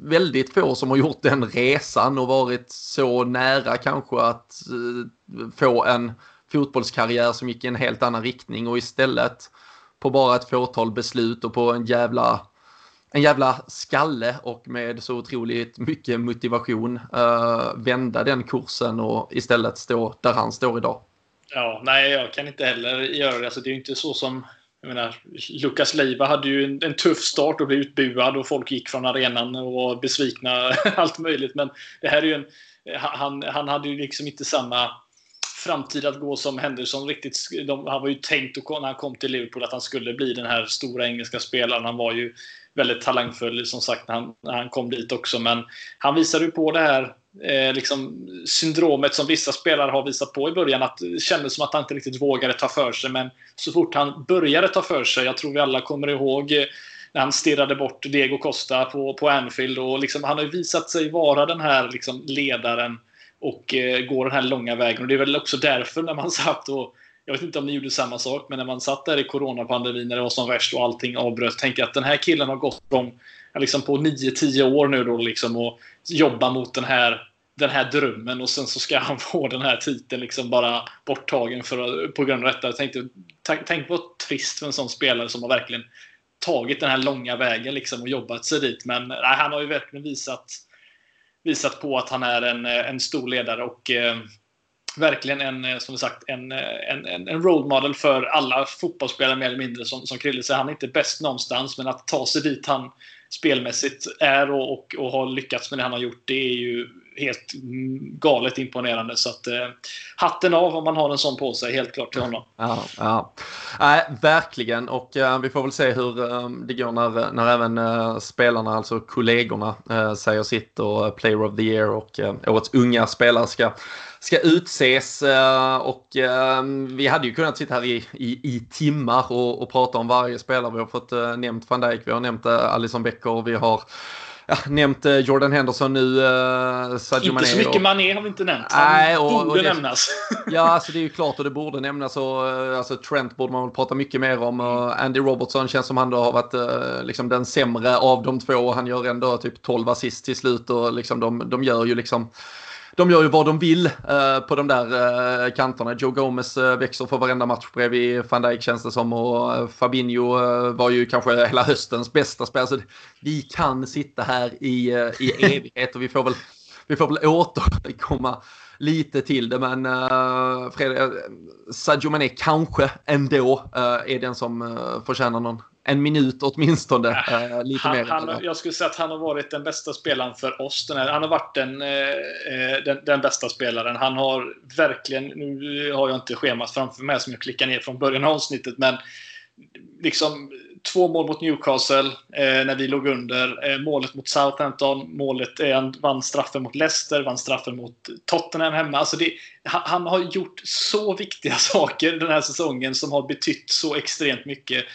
väldigt få som har gjort den resan och varit så nära kanske att eh, få en fotbollskarriär som gick i en helt annan riktning och istället på bara ett fåtal beslut och på en jävla en jävla skalle och med så otroligt mycket motivation uh, vända den kursen och istället stå där han står idag. Ja, nej, jag kan inte heller göra det. Alltså, det är ju inte så som jag menar, Lukas Leiva hade ju en, en, tuff start och blev utbuad och folk gick från arenan och var besvikna. allt möjligt. Men det här är ju en, eh, han, han hade ju liksom inte samma framtid att gå som Henderson riktigt. De, han var ju tänkt när han kom till Liverpool att han skulle bli den här stora engelska spelaren. Han var ju väldigt talangfull som sagt när han, när han kom dit också. Men han visade ju på det här eh, liksom, syndromet som vissa spelare har visat på i början. Att det kändes som att han inte riktigt vågade ta för sig. Men så fort han började ta för sig, jag tror vi alla kommer ihåg eh, när han stirrade bort Diego Costa på, på Anfield. Och liksom, han har ju visat sig vara den här liksom, ledaren och eh, går den här långa vägen. Och Det är väl också därför när man satt och jag vet inte om ni gjorde samma sak, men när man satt där i coronapandemin när det var som värst och allting avbröt. Tänka att den här killen har gått om, liksom på 9-10 år nu då liksom och jobba mot den här, den här drömmen och sen så ska han få den här titeln liksom bara borttagen för, på grund av detta. Jag tänkte, tänk, tänk vad trist för en sån spelare som har verkligen tagit den här långa vägen liksom och jobbat sig dit. Men nej, han har ju verkligen visat, visat på att han är en, en stor ledare och eh, verkligen en, eh, som sagt, en, eh, en, en, en role model för alla fotbollsspelare mer eller mindre som, som Krille säger. Han är inte bäst någonstans, men att ta sig dit han spelmässigt är och, och, och har lyckats med det han har gjort, det är ju helt galet imponerande. Så att, eh, hatten av om man har en sån på sig, helt klart till honom. Ja, ja. Äh, verkligen, och äh, vi får väl se hur äh, det går när, när även äh, spelarna, alltså kollegorna, äh, säger sitt och Player of the Year och äh, årets unga spelare ska ska utses och vi hade ju kunnat sitta här i, i, i timmar och, och prata om varje spelare. Vi har fått nämnt van Dijk, vi har nämnt Alison Becker, vi har ja, nämnt eh, Jordan Henderson nu. Sadio inte Mané så mycket och... Mané har vi inte nämnt. Nej, och, borde och det, nämnas. ja, alltså det är ju klart och det borde nämnas. Och, alltså Trent borde man väl prata mycket mer om. Uh, Andy Robertson känns som han då har varit liksom den sämre av de två. Han gör ändå typ 12 assist till slut och liksom de, de gör ju liksom de gör ju vad de vill eh, på de där eh, kanterna. Joe Gomez eh, växer för varenda match bredvid van Dijk känns det som och eh, Fabinho eh, var ju kanske hela höstens bästa spelare. Så vi kan sitta här i, eh, i evighet och vi får väl, vi får väl återkomma lite till det. Men uh, Fredrik, Sadio Mané kanske ändå uh, är den som uh, förtjänar någon en minut åtminstone. Äh, lite han, mer. Han, jag skulle säga att han har varit den bästa spelaren för oss. Här, han har varit den, eh, den, den, bästa spelaren. Han har verkligen, nu har jag inte schemat framför mig som jag klickar ner från början av avsnittet, men liksom två mål mot Newcastle eh, när vi låg under. Eh, målet mot Southampton. Målet, eh, han vann straffen mot Leicester, vann straffen mot Tottenham hemma. Alltså det, han, han, har gjort så viktiga saker den här säsongen som har betytt så extremt mycket.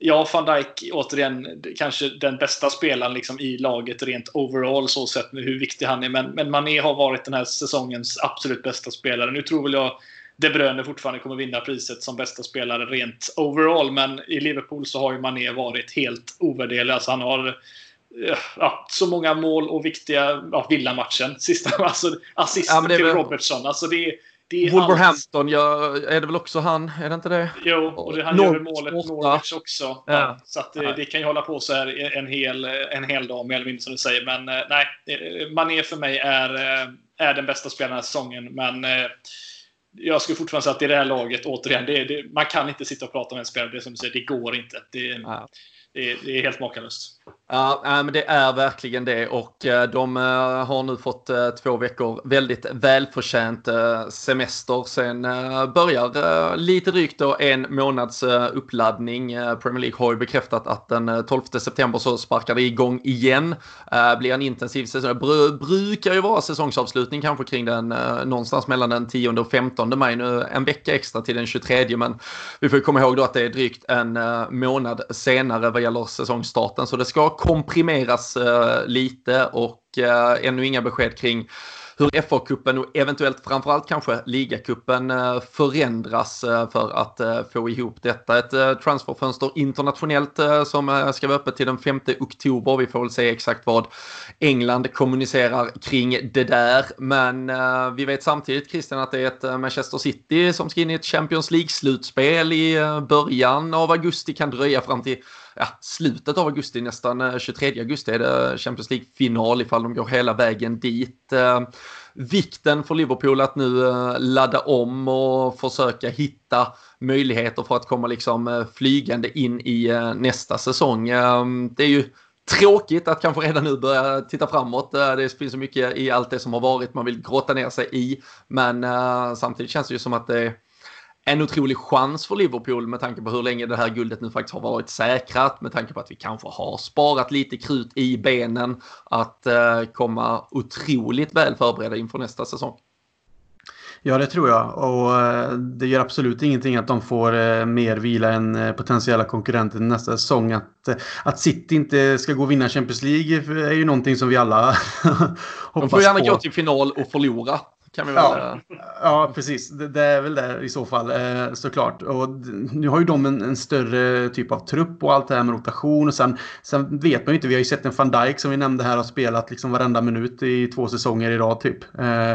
Ja, van Dijk återigen kanske den bästa spelaren liksom i laget rent overall så sett med hur viktig han är. Men, men Mané har varit den här säsongens absolut bästa spelare. Nu tror väl jag De Bruyne fortfarande kommer vinna priset som bästa spelare rent overall. Men i Liverpool så har ju Mané varit helt ovärderlig. Alltså han har eh, ja, så många mål och viktiga ja, villamatchen. Sista, alltså assisten ja, till. Robertson. Alltså det, Wolverhampton allt... gör, är det väl också han? Är det inte det? Jo, och det, han Norr, gör målet Norwich också. Ja. Ja, så att det, det, kan ju hålla på så här en hel, en hel dag eller mindre som du säger. Men eh, nej, eh, Mané för mig är, är den bästa spelaren den här säsongen. Men jag skulle fortfarande säga att i det här laget, återigen, det, det, man kan inte sitta och prata med en spelare. Det, som du säger, det går inte. Det, ja. det, det är helt makalöst. Ja, men det är verkligen det och eh, de eh, har nu fått eh, två veckor väldigt välförtjänt semester. Sen börjar lite drygt då en månads uppladdning. Premier League har ju bekräftat att den 12 september så sparkar det igång igen. Blir en intensiv säsong. Det brukar ju vara säsongsavslutning kanske kring den någonstans mellan den 10 och 15 maj. Nu en vecka extra till den 23 men vi får komma ihåg då att det är drygt en månad senare vad gäller säsongstarten så det ska komprimeras eh, lite och eh, ännu inga besked kring hur FA-cupen och eventuellt framförallt kanske ligacupen eh, förändras för att få ihop detta. Ett transferfönster internationellt som ska vara öppet till den 5 oktober. Vi får väl se exakt vad England kommunicerar kring det där. Men vi vet samtidigt Christian att det är ett Manchester City som ska in i ett Champions League-slutspel i början av augusti. Kan dröja fram till ja, slutet av augusti, nästan eh, 23 augusti är det Champions League-final ifall de går hela vägen dit. Eh, vikten för Liverpool att nu eh, ladda om och försöka hitta möjligheter för att komma liksom flygande in i nästa säsong. Det är ju tråkigt att kanske redan nu börja titta framåt. Det finns så mycket i allt det som har varit man vill grotta ner sig i. Men samtidigt känns det ju som att det är en otrolig chans för Liverpool med tanke på hur länge det här guldet nu faktiskt har varit säkrat. Med tanke på att vi kanske har sparat lite krut i benen. Att eh, komma otroligt väl förberedda inför nästa säsong. Ja, det tror jag. Och eh, det gör absolut ingenting att de får eh, mer vila än potentiella konkurrenter nästa säsong. Att, att City inte ska gå och vinna Champions League är ju någonting som vi alla hoppas på. De får gärna gå till final och förlora. Kan vi väl, ja, ja, precis. Det, det, är väl det i så fall eh, såklart. Och nu har ju de en, en, större typ av trupp och allt det här med rotation. Och sen, sen vet man ju inte. Vi har ju sett en van Dijk som vi nämnde här har spelat liksom varenda minut i två säsonger i rad typ. Eh,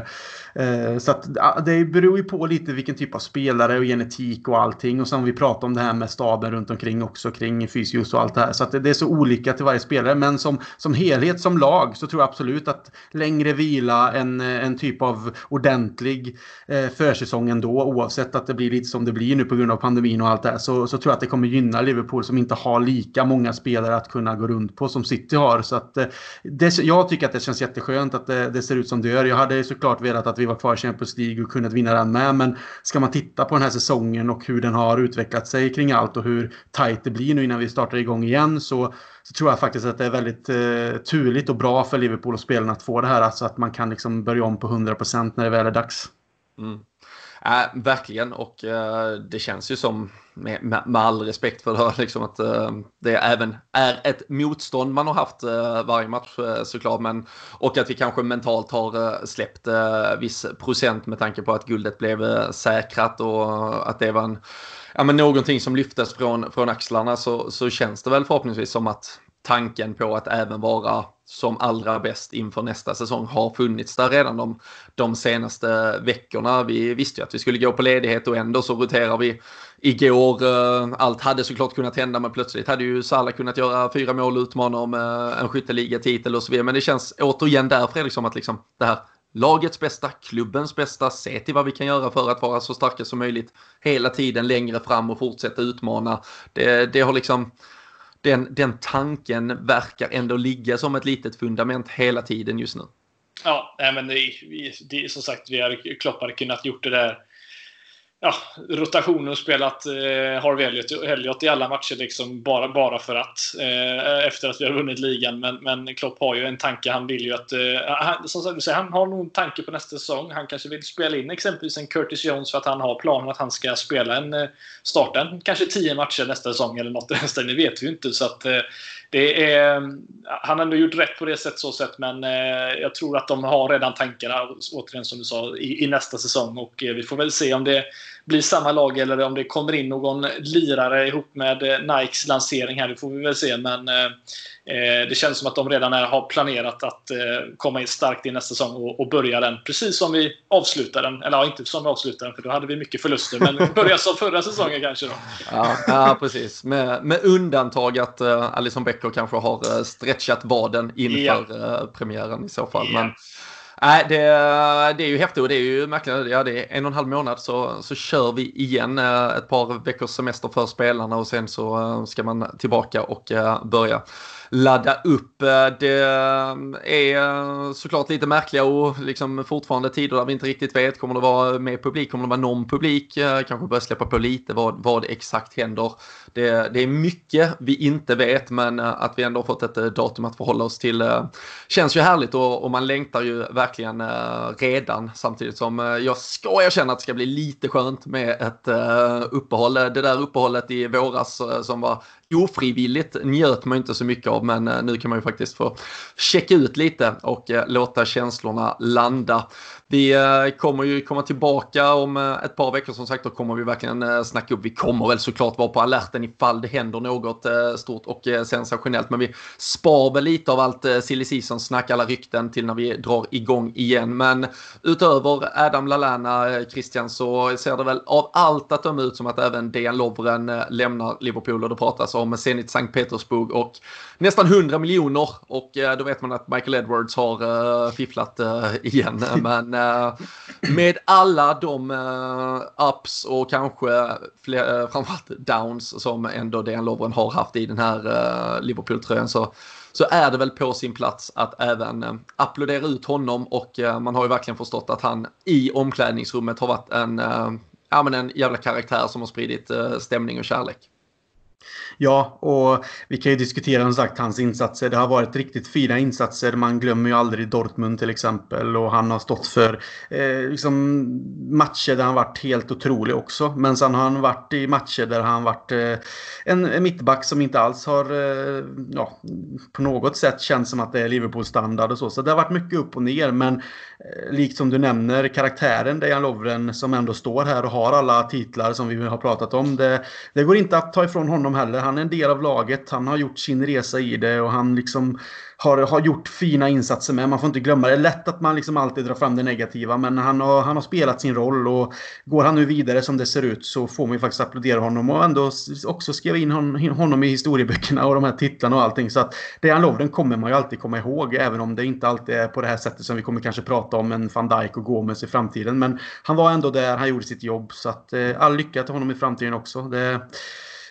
Eh, så att, det beror ju på lite vilken typ av spelare och genetik och allting. Och sen vi pratar om det här med staben runt omkring också kring fysios och allt det här. Så att det är så olika till varje spelare. Men som, som helhet, som lag, så tror jag absolut att längre vila, en, eh, en typ av ordentlig eh, försäsong ändå, oavsett att det blir lite som det blir nu på grund av pandemin och allt det här, så, så tror jag att det kommer gynna Liverpool som inte har lika många spelare att kunna gå runt på som City har. Så att, det, jag tycker att det känns jätteskönt att det, det ser ut som det gör. Jag hade såklart velat att vi vi var kvar i Champions League och kunnat vinna den med. Men ska man titta på den här säsongen och hur den har utvecklat sig kring allt och hur tajt det blir nu innan vi startar igång igen så, så tror jag faktiskt att det är väldigt eh, turligt och bra för Liverpool och spelarna att få det här. Alltså att man kan liksom börja om på 100% när det väl är dags. Mm. Äh, verkligen och äh, det känns ju som med, med, med all respekt för det, liksom att äh, det även är ett motstånd man har haft äh, varje match såklart. Men, och att vi kanske mentalt har släppt viss procent med tanke på att guldet blev säkrat och att det var en, ja, men någonting som lyftes från, från axlarna så, så känns det väl förhoppningsvis som att tanken på att även vara som allra bäst inför nästa säsong har funnits där redan de, de senaste veckorna. Vi visste ju att vi skulle gå på ledighet och ändå så roterar vi igår. Eh, allt hade såklart kunnat hända men plötsligt hade ju Salla kunnat göra fyra mål och utmana om eh, en skytteligatitel och så vidare. Men det känns återigen där Fredrik som att liksom det här lagets bästa, klubbens bästa, se till vad vi kan göra för att vara så starka som möjligt hela tiden längre fram och fortsätta utmana. Det, det har liksom den, den tanken verkar ändå ligga som ett litet fundament hela tiden just nu. Ja, men det, det, som sagt, vi hade, Klopp hade kunnat gjort det där ja, rotationer och spelat eh, Harvey Elliot, Elliot i alla matcher liksom bara, bara för att. Eh, efter att vi har vunnit ligan. Men, men Klopp har ju en tanke. Han vill ju att... Eh, han, som du säger, han har nog en tanke på nästa säsong. Han kanske vill spela in exempelvis en Curtis Jones för att han har planen att han ska spela en eh, starten. Kanske tio matcher nästa säsong eller något. Det vet vi ju inte. Så att, eh, det är, han har ändå gjort rätt på det sätt så sätt, men eh, jag tror att de har redan tankarna, återigen som du sa, i, i, nästa säsong. Och eh, vi får väl se om det blir samma lag eller om det kommer in någon lirare ihop med eh, Nikes lansering här. Det får vi väl se. Men eh, eh, det känns som att de redan är, har planerat att eh, komma in starkt i nästa säsong och, och, börja den precis som vi avslutar den. Eller ja, inte som vi avslutar den för då hade vi mycket förluster. Men börja som förra säsongen kanske då. Ja, ja precis. Med, med undantag att uh, Alison Becker kanske har uh, stretchat vaden inför ja. premiären i så fall. Ja. Men, Nej, det, det är ju häftigt och det är ju märkligt. Ja, det är en och en halv månad så, så kör vi igen eh, ett par veckors semester för spelarna och sen så eh, ska man tillbaka och eh, börja ladda upp. Eh, det eh, är eh, såklart lite märkliga och liksom fortfarande tider där vi inte riktigt vet. Kommer det vara mer publik? Kommer det vara någon publik? Kanske börja släppa på lite vad, vad exakt händer. Det, det är mycket vi inte vet men att vi ändå har fått ett datum att förhålla oss till känns ju härligt och, och man längtar ju verkligen redan samtidigt som jag ska erkänna att det ska bli lite skönt med ett uppehåll. Det där uppehållet i våras som var ofrivilligt njöt man inte så mycket av men eh, nu kan man ju faktiskt få checka ut lite och eh, låta känslorna landa. Vi eh, kommer ju komma tillbaka om ett par veckor som sagt. Då kommer vi verkligen snacka upp. Vi kommer väl såklart vara på alerten ifall det händer något stort och sensationellt. Men vi spar väl lite av allt silly season snack, alla rykten till när vi drar igång igen. Men utöver Adam Lallana, Christian, så ser det väl av allt att döma ut som att även Dejan Lovren lämnar Liverpool och det pratas om Zenit Sankt Petersburg och nästan 100 miljoner och eh, då vet man att Michael Edwards har fifflat igen. Men Eh, med alla de eh, ups och kanske fler, eh, framförallt downs som ändå Dejan Lovren har haft i den här Liverpool-tröjan så så är det väl på sin plats att även applådera ut honom och man har ju verkligen förstått att han i omklädningsrummet har varit en, ja, men en jävla karaktär som har spridit stämning och kärlek. Ja, och vi kan ju diskutera som sagt hans insatser. Det har varit riktigt fina insatser. Man glömmer ju aldrig Dortmund till exempel. Och han har stått för eh, liksom matcher där han varit helt otrolig också. Men sen har han varit i matcher där han varit eh, en, en mittback som inte alls har eh, ja, på något sätt känns som att det är Liverpool-standard och så. Så det har varit mycket upp och ner. Men eh, likt som du nämner, karaktären Dejan Lovren som ändå står här och har alla titlar som vi har pratat om. Det, det går inte att ta ifrån honom heller han är en del av laget. Han har gjort sin resa i det och han liksom har, har gjort fina insatser med. Man får inte glömma det. är lätt att man liksom alltid drar fram det negativa. Men han har, han har spelat sin roll och går han nu vidare som det ser ut så får man ju faktiskt applådera honom och ändå också skriva in honom i historieböckerna och de här titlarna och allting. Så att Dejan Lovren kommer man ju alltid komma ihåg. Även om det inte alltid är på det här sättet som vi kommer kanske prata om en van Dijk och Gomes i framtiden. Men han var ändå där, han gjorde sitt jobb. Så att eh, all lycka till honom i framtiden också. Det,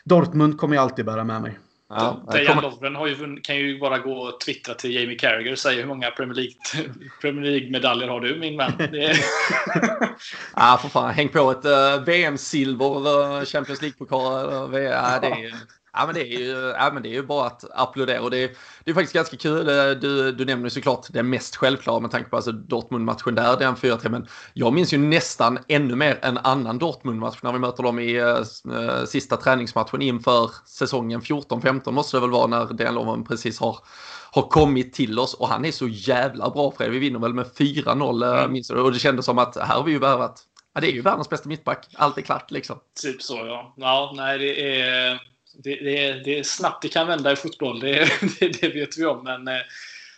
Dortmund kommer jag alltid bära med mig. Ja, Dejan Lovren har ju, kan ju bara gå och twittra till Jamie Carragher och säga hur många Premier League, Premier League-medaljer har du min vän? Är... ja, för fan. Häng på ett uh, VM-silver eller Champions League-pokal. Uh, ja, det är Ja men, det är ju, ja, men det är ju bara att applådera och det är, det är faktiskt ganska kul. Eh, du, du nämner såklart det mest självklara med tanke på alltså Dortmund-matchen där, den 4-3. Men jag minns ju nästan ännu mer en annan Dortmund-match när vi möter dem i uh, sista träningsmatchen inför säsongen 14-15 måste det väl vara när Dejan Lovren precis har har kommit till oss och han är så jävla bra Fred. Vi vinner väl med 4-0 mm. minns du? Och det kändes som att här har vi ju värvat Ja, det är ju världens bästa mittback. Allt är klart liksom. Typ så ja. Ja, nej det är det, det, är, det är snabbt det kan vända i fotboll, det, det, det vet vi om. Men eh,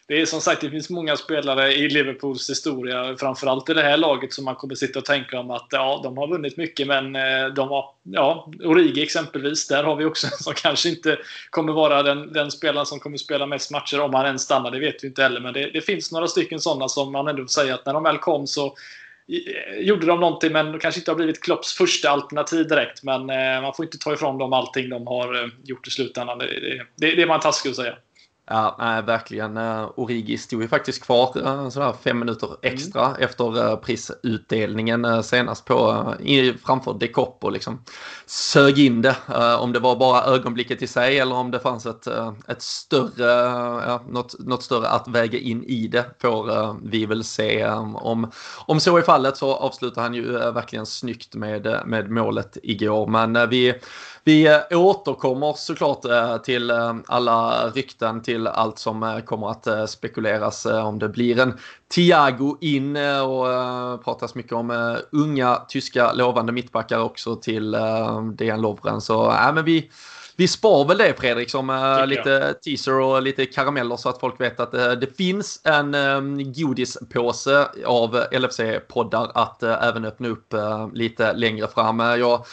det är som sagt, det finns många spelare i Liverpools historia, framförallt i det här laget, som man kommer sitta och tänka om att ja, de har vunnit mycket, men eh, de har, ja, Origi exempelvis, där har vi också en som kanske inte kommer vara den, den spelaren som kommer spela mest matcher, om han ens stannar, det vet vi inte heller. Men det, det finns några stycken sådana som man ändå säger att när de väl kom så Eh, gjorde de någonting men kanske inte har blivit Klopps första alternativ direkt. Men eh, man får inte ta ifrån dem allting de har eh, gjort i slutändan. Det, det, det, det är man taskig att säga. Ja, nej, verkligen. Uh, Origi stod ju faktiskt kvar uh, sådär fem minuter extra mm. efter uh, prisutdelningen senast på framför Dekopp och liksom sög in det. om det var bara ögonblicket i sig eller om det fanns ett, ett större, ja, något, något större att väga in i det får vi väl se. om, om så är fallet så avslutar han ju verkligen snyggt med, med målet igår. Men vi vi eh, återkommer såklart eh, till eh, alla rykten, till allt som kommer att spekuleras om det blir en Thiago in och pratas mycket om unga tyska lovande mittbackar också till Dejan Lovren. Så äh, men vi, vi spar väl det Fredrik som uh, lite teaser och lite karameller så att folk vet att det finns en godispåse av LFC-poddar att även öppna upp lite längre fram. jag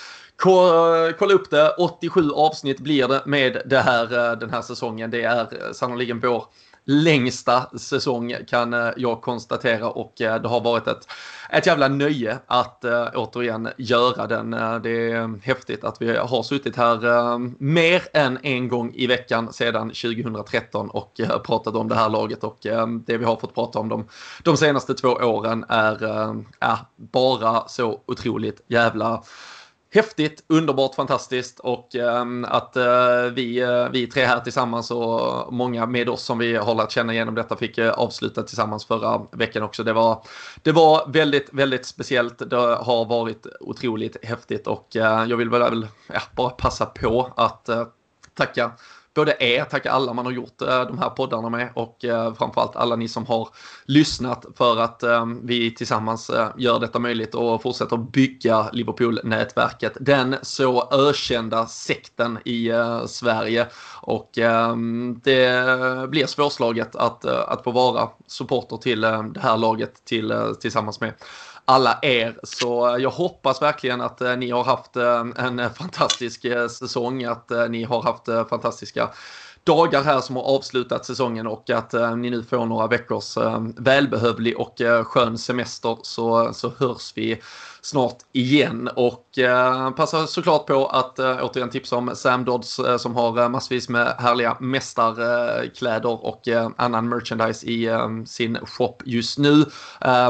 Eh, kolla upp det, 87 avsnitt blir det med det här, eh, den här säsongen. Det är eh, sannoliken vår längsta säsong kan jag konstatera och det har varit ett, ett jävla nöje att uh, återigen göra den. det är häftigt att vi har suttit här uh, mer än en gång i veckan sedan 2013 och pratat om det här laget och det vi har fått prata om de, de senaste två åren är bara så otroligt jävla häftigt, underbart, fantastiskt och eh, att eh, vi, eh, vi tre här tillsammans och många med oss som vi har lärt känna genom detta fick eh, avsluta tillsammans förra veckan också. Det var, det var väldigt, väldigt speciellt. Det har varit otroligt häftigt och eh, jag vill väl ja, bara passa på att eh, tacka både er, tacka alla man har gjort eh, de här poddarna med och eh, framförallt alla ni som har lyssnat för att eh, vi tillsammans gör detta möjligt och fortsätter bygga Liverpool-nätverket. Den så ökända sekten i Sverige och det blir svårslaget att, att få vara supporter till det här laget till, tillsammans med alla er. Så jag hoppas verkligen att eh, ni har haft eh, en eh, fantastisk säsong, att ni har haft fantastiska dagar här som har avslutat säsongen och att ni nu får några veckors välbehövlig och skön semester så, så hörs vi snart igen. Och eh, passar såklart på att eh, återigen tipsa om Sam Dodds eh, som har eh, massvis med härliga mästarkläder och eh, annan merchandise i eh, sin shop just nu.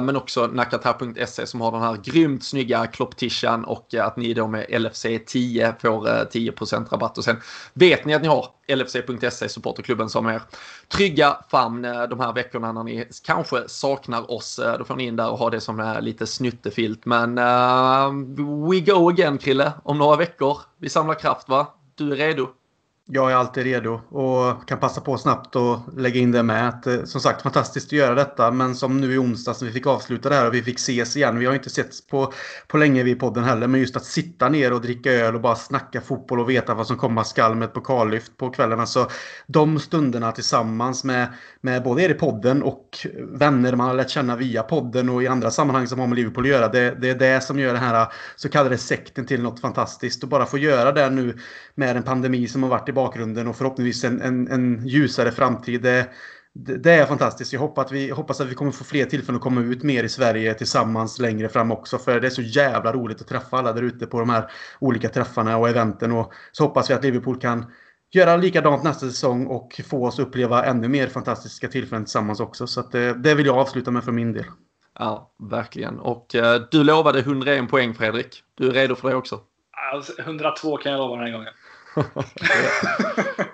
Men också nakata.se som har den här grymt snygga klopptishan och att ni då med LFC 10 får 10% rabatt. Och sen vet ni att ni har LFC.se, supporterklubben som är trygga famn de här veckorna när ni kanske saknar oss. Då får ni in där och ha det som lite snuttefilt. Men uh, we go again Krille, om några veckor. Vi samlar kraft va? Du är redo? Jag är alltid redo och kan passa på snabbt och lägga in det med. Att, eh, som sagt, fantastiskt att göra detta. Men som nu i onsdags när vi fick avsluta det här och vi fick ses igen. Vi har inte setts på, på länge vid podden heller. Men just att sitta ner och dricka öl och bara snacka fotboll och veta vad som komma skall med ett pokallyft på kvällen. Alltså, de stunderna tillsammans med, med både er i podden och vänner man har lärt känna via podden och i andra sammanhang som har med Liverpool att göra. Det, det är det som gör den här så kallade sekten till något fantastiskt. Och bara få göra det nu med en pandemi som har varit i bakgrunden och förhoppningsvis en, en, en ljusare framtid. Det, det, är fantastiskt. Jag hoppas att, vi, hoppas att vi kommer få fler tillfällen att komma ut mer i Sverige tillsammans längre fram också. För det är så jävla roligt att träffa alla där ute på de här olika träffarna och eventen. Och så hoppas vi att Liverpool kan göra likadant nästa säsong och få oss uppleva ännu mer fantastiska tillfällen tillsammans också. Så det, det vill jag avsluta med för min del. Ja, verkligen. Och eh, du lovade 101 poäng Fredrik. Du är redo för det också? 102 kan jag lova den här gången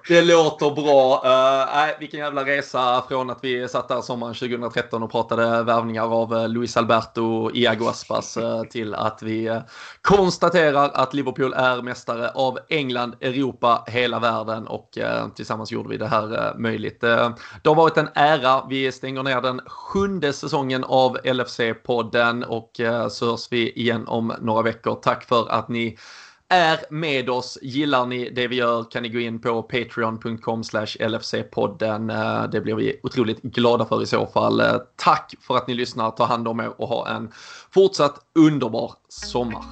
det låter bra. Uh, vilken jävla resa från att vi satt där sommaren 2013 och pratade värvningar av eh, Luis Alberto, Iago Aspas uh, till att vi uh, konstaterar att Liverpool är mästare av England, Europa, hela världen och tillsammans gjorde vi det här möjligt. det har varit en ära. Vi stänger ner den sjunde säsongen av LFC-podden och så hörs vi igen om några veckor. Tack för att ni är med oss. Gillar ni det vi gör kan ni gå in på patreon.com LFC-podden. Eh, det blir vi otroligt glada för i så fall. Eh, tack för att ni lyssnar. Ta hand om er och ha en fortsatt underbar sommar.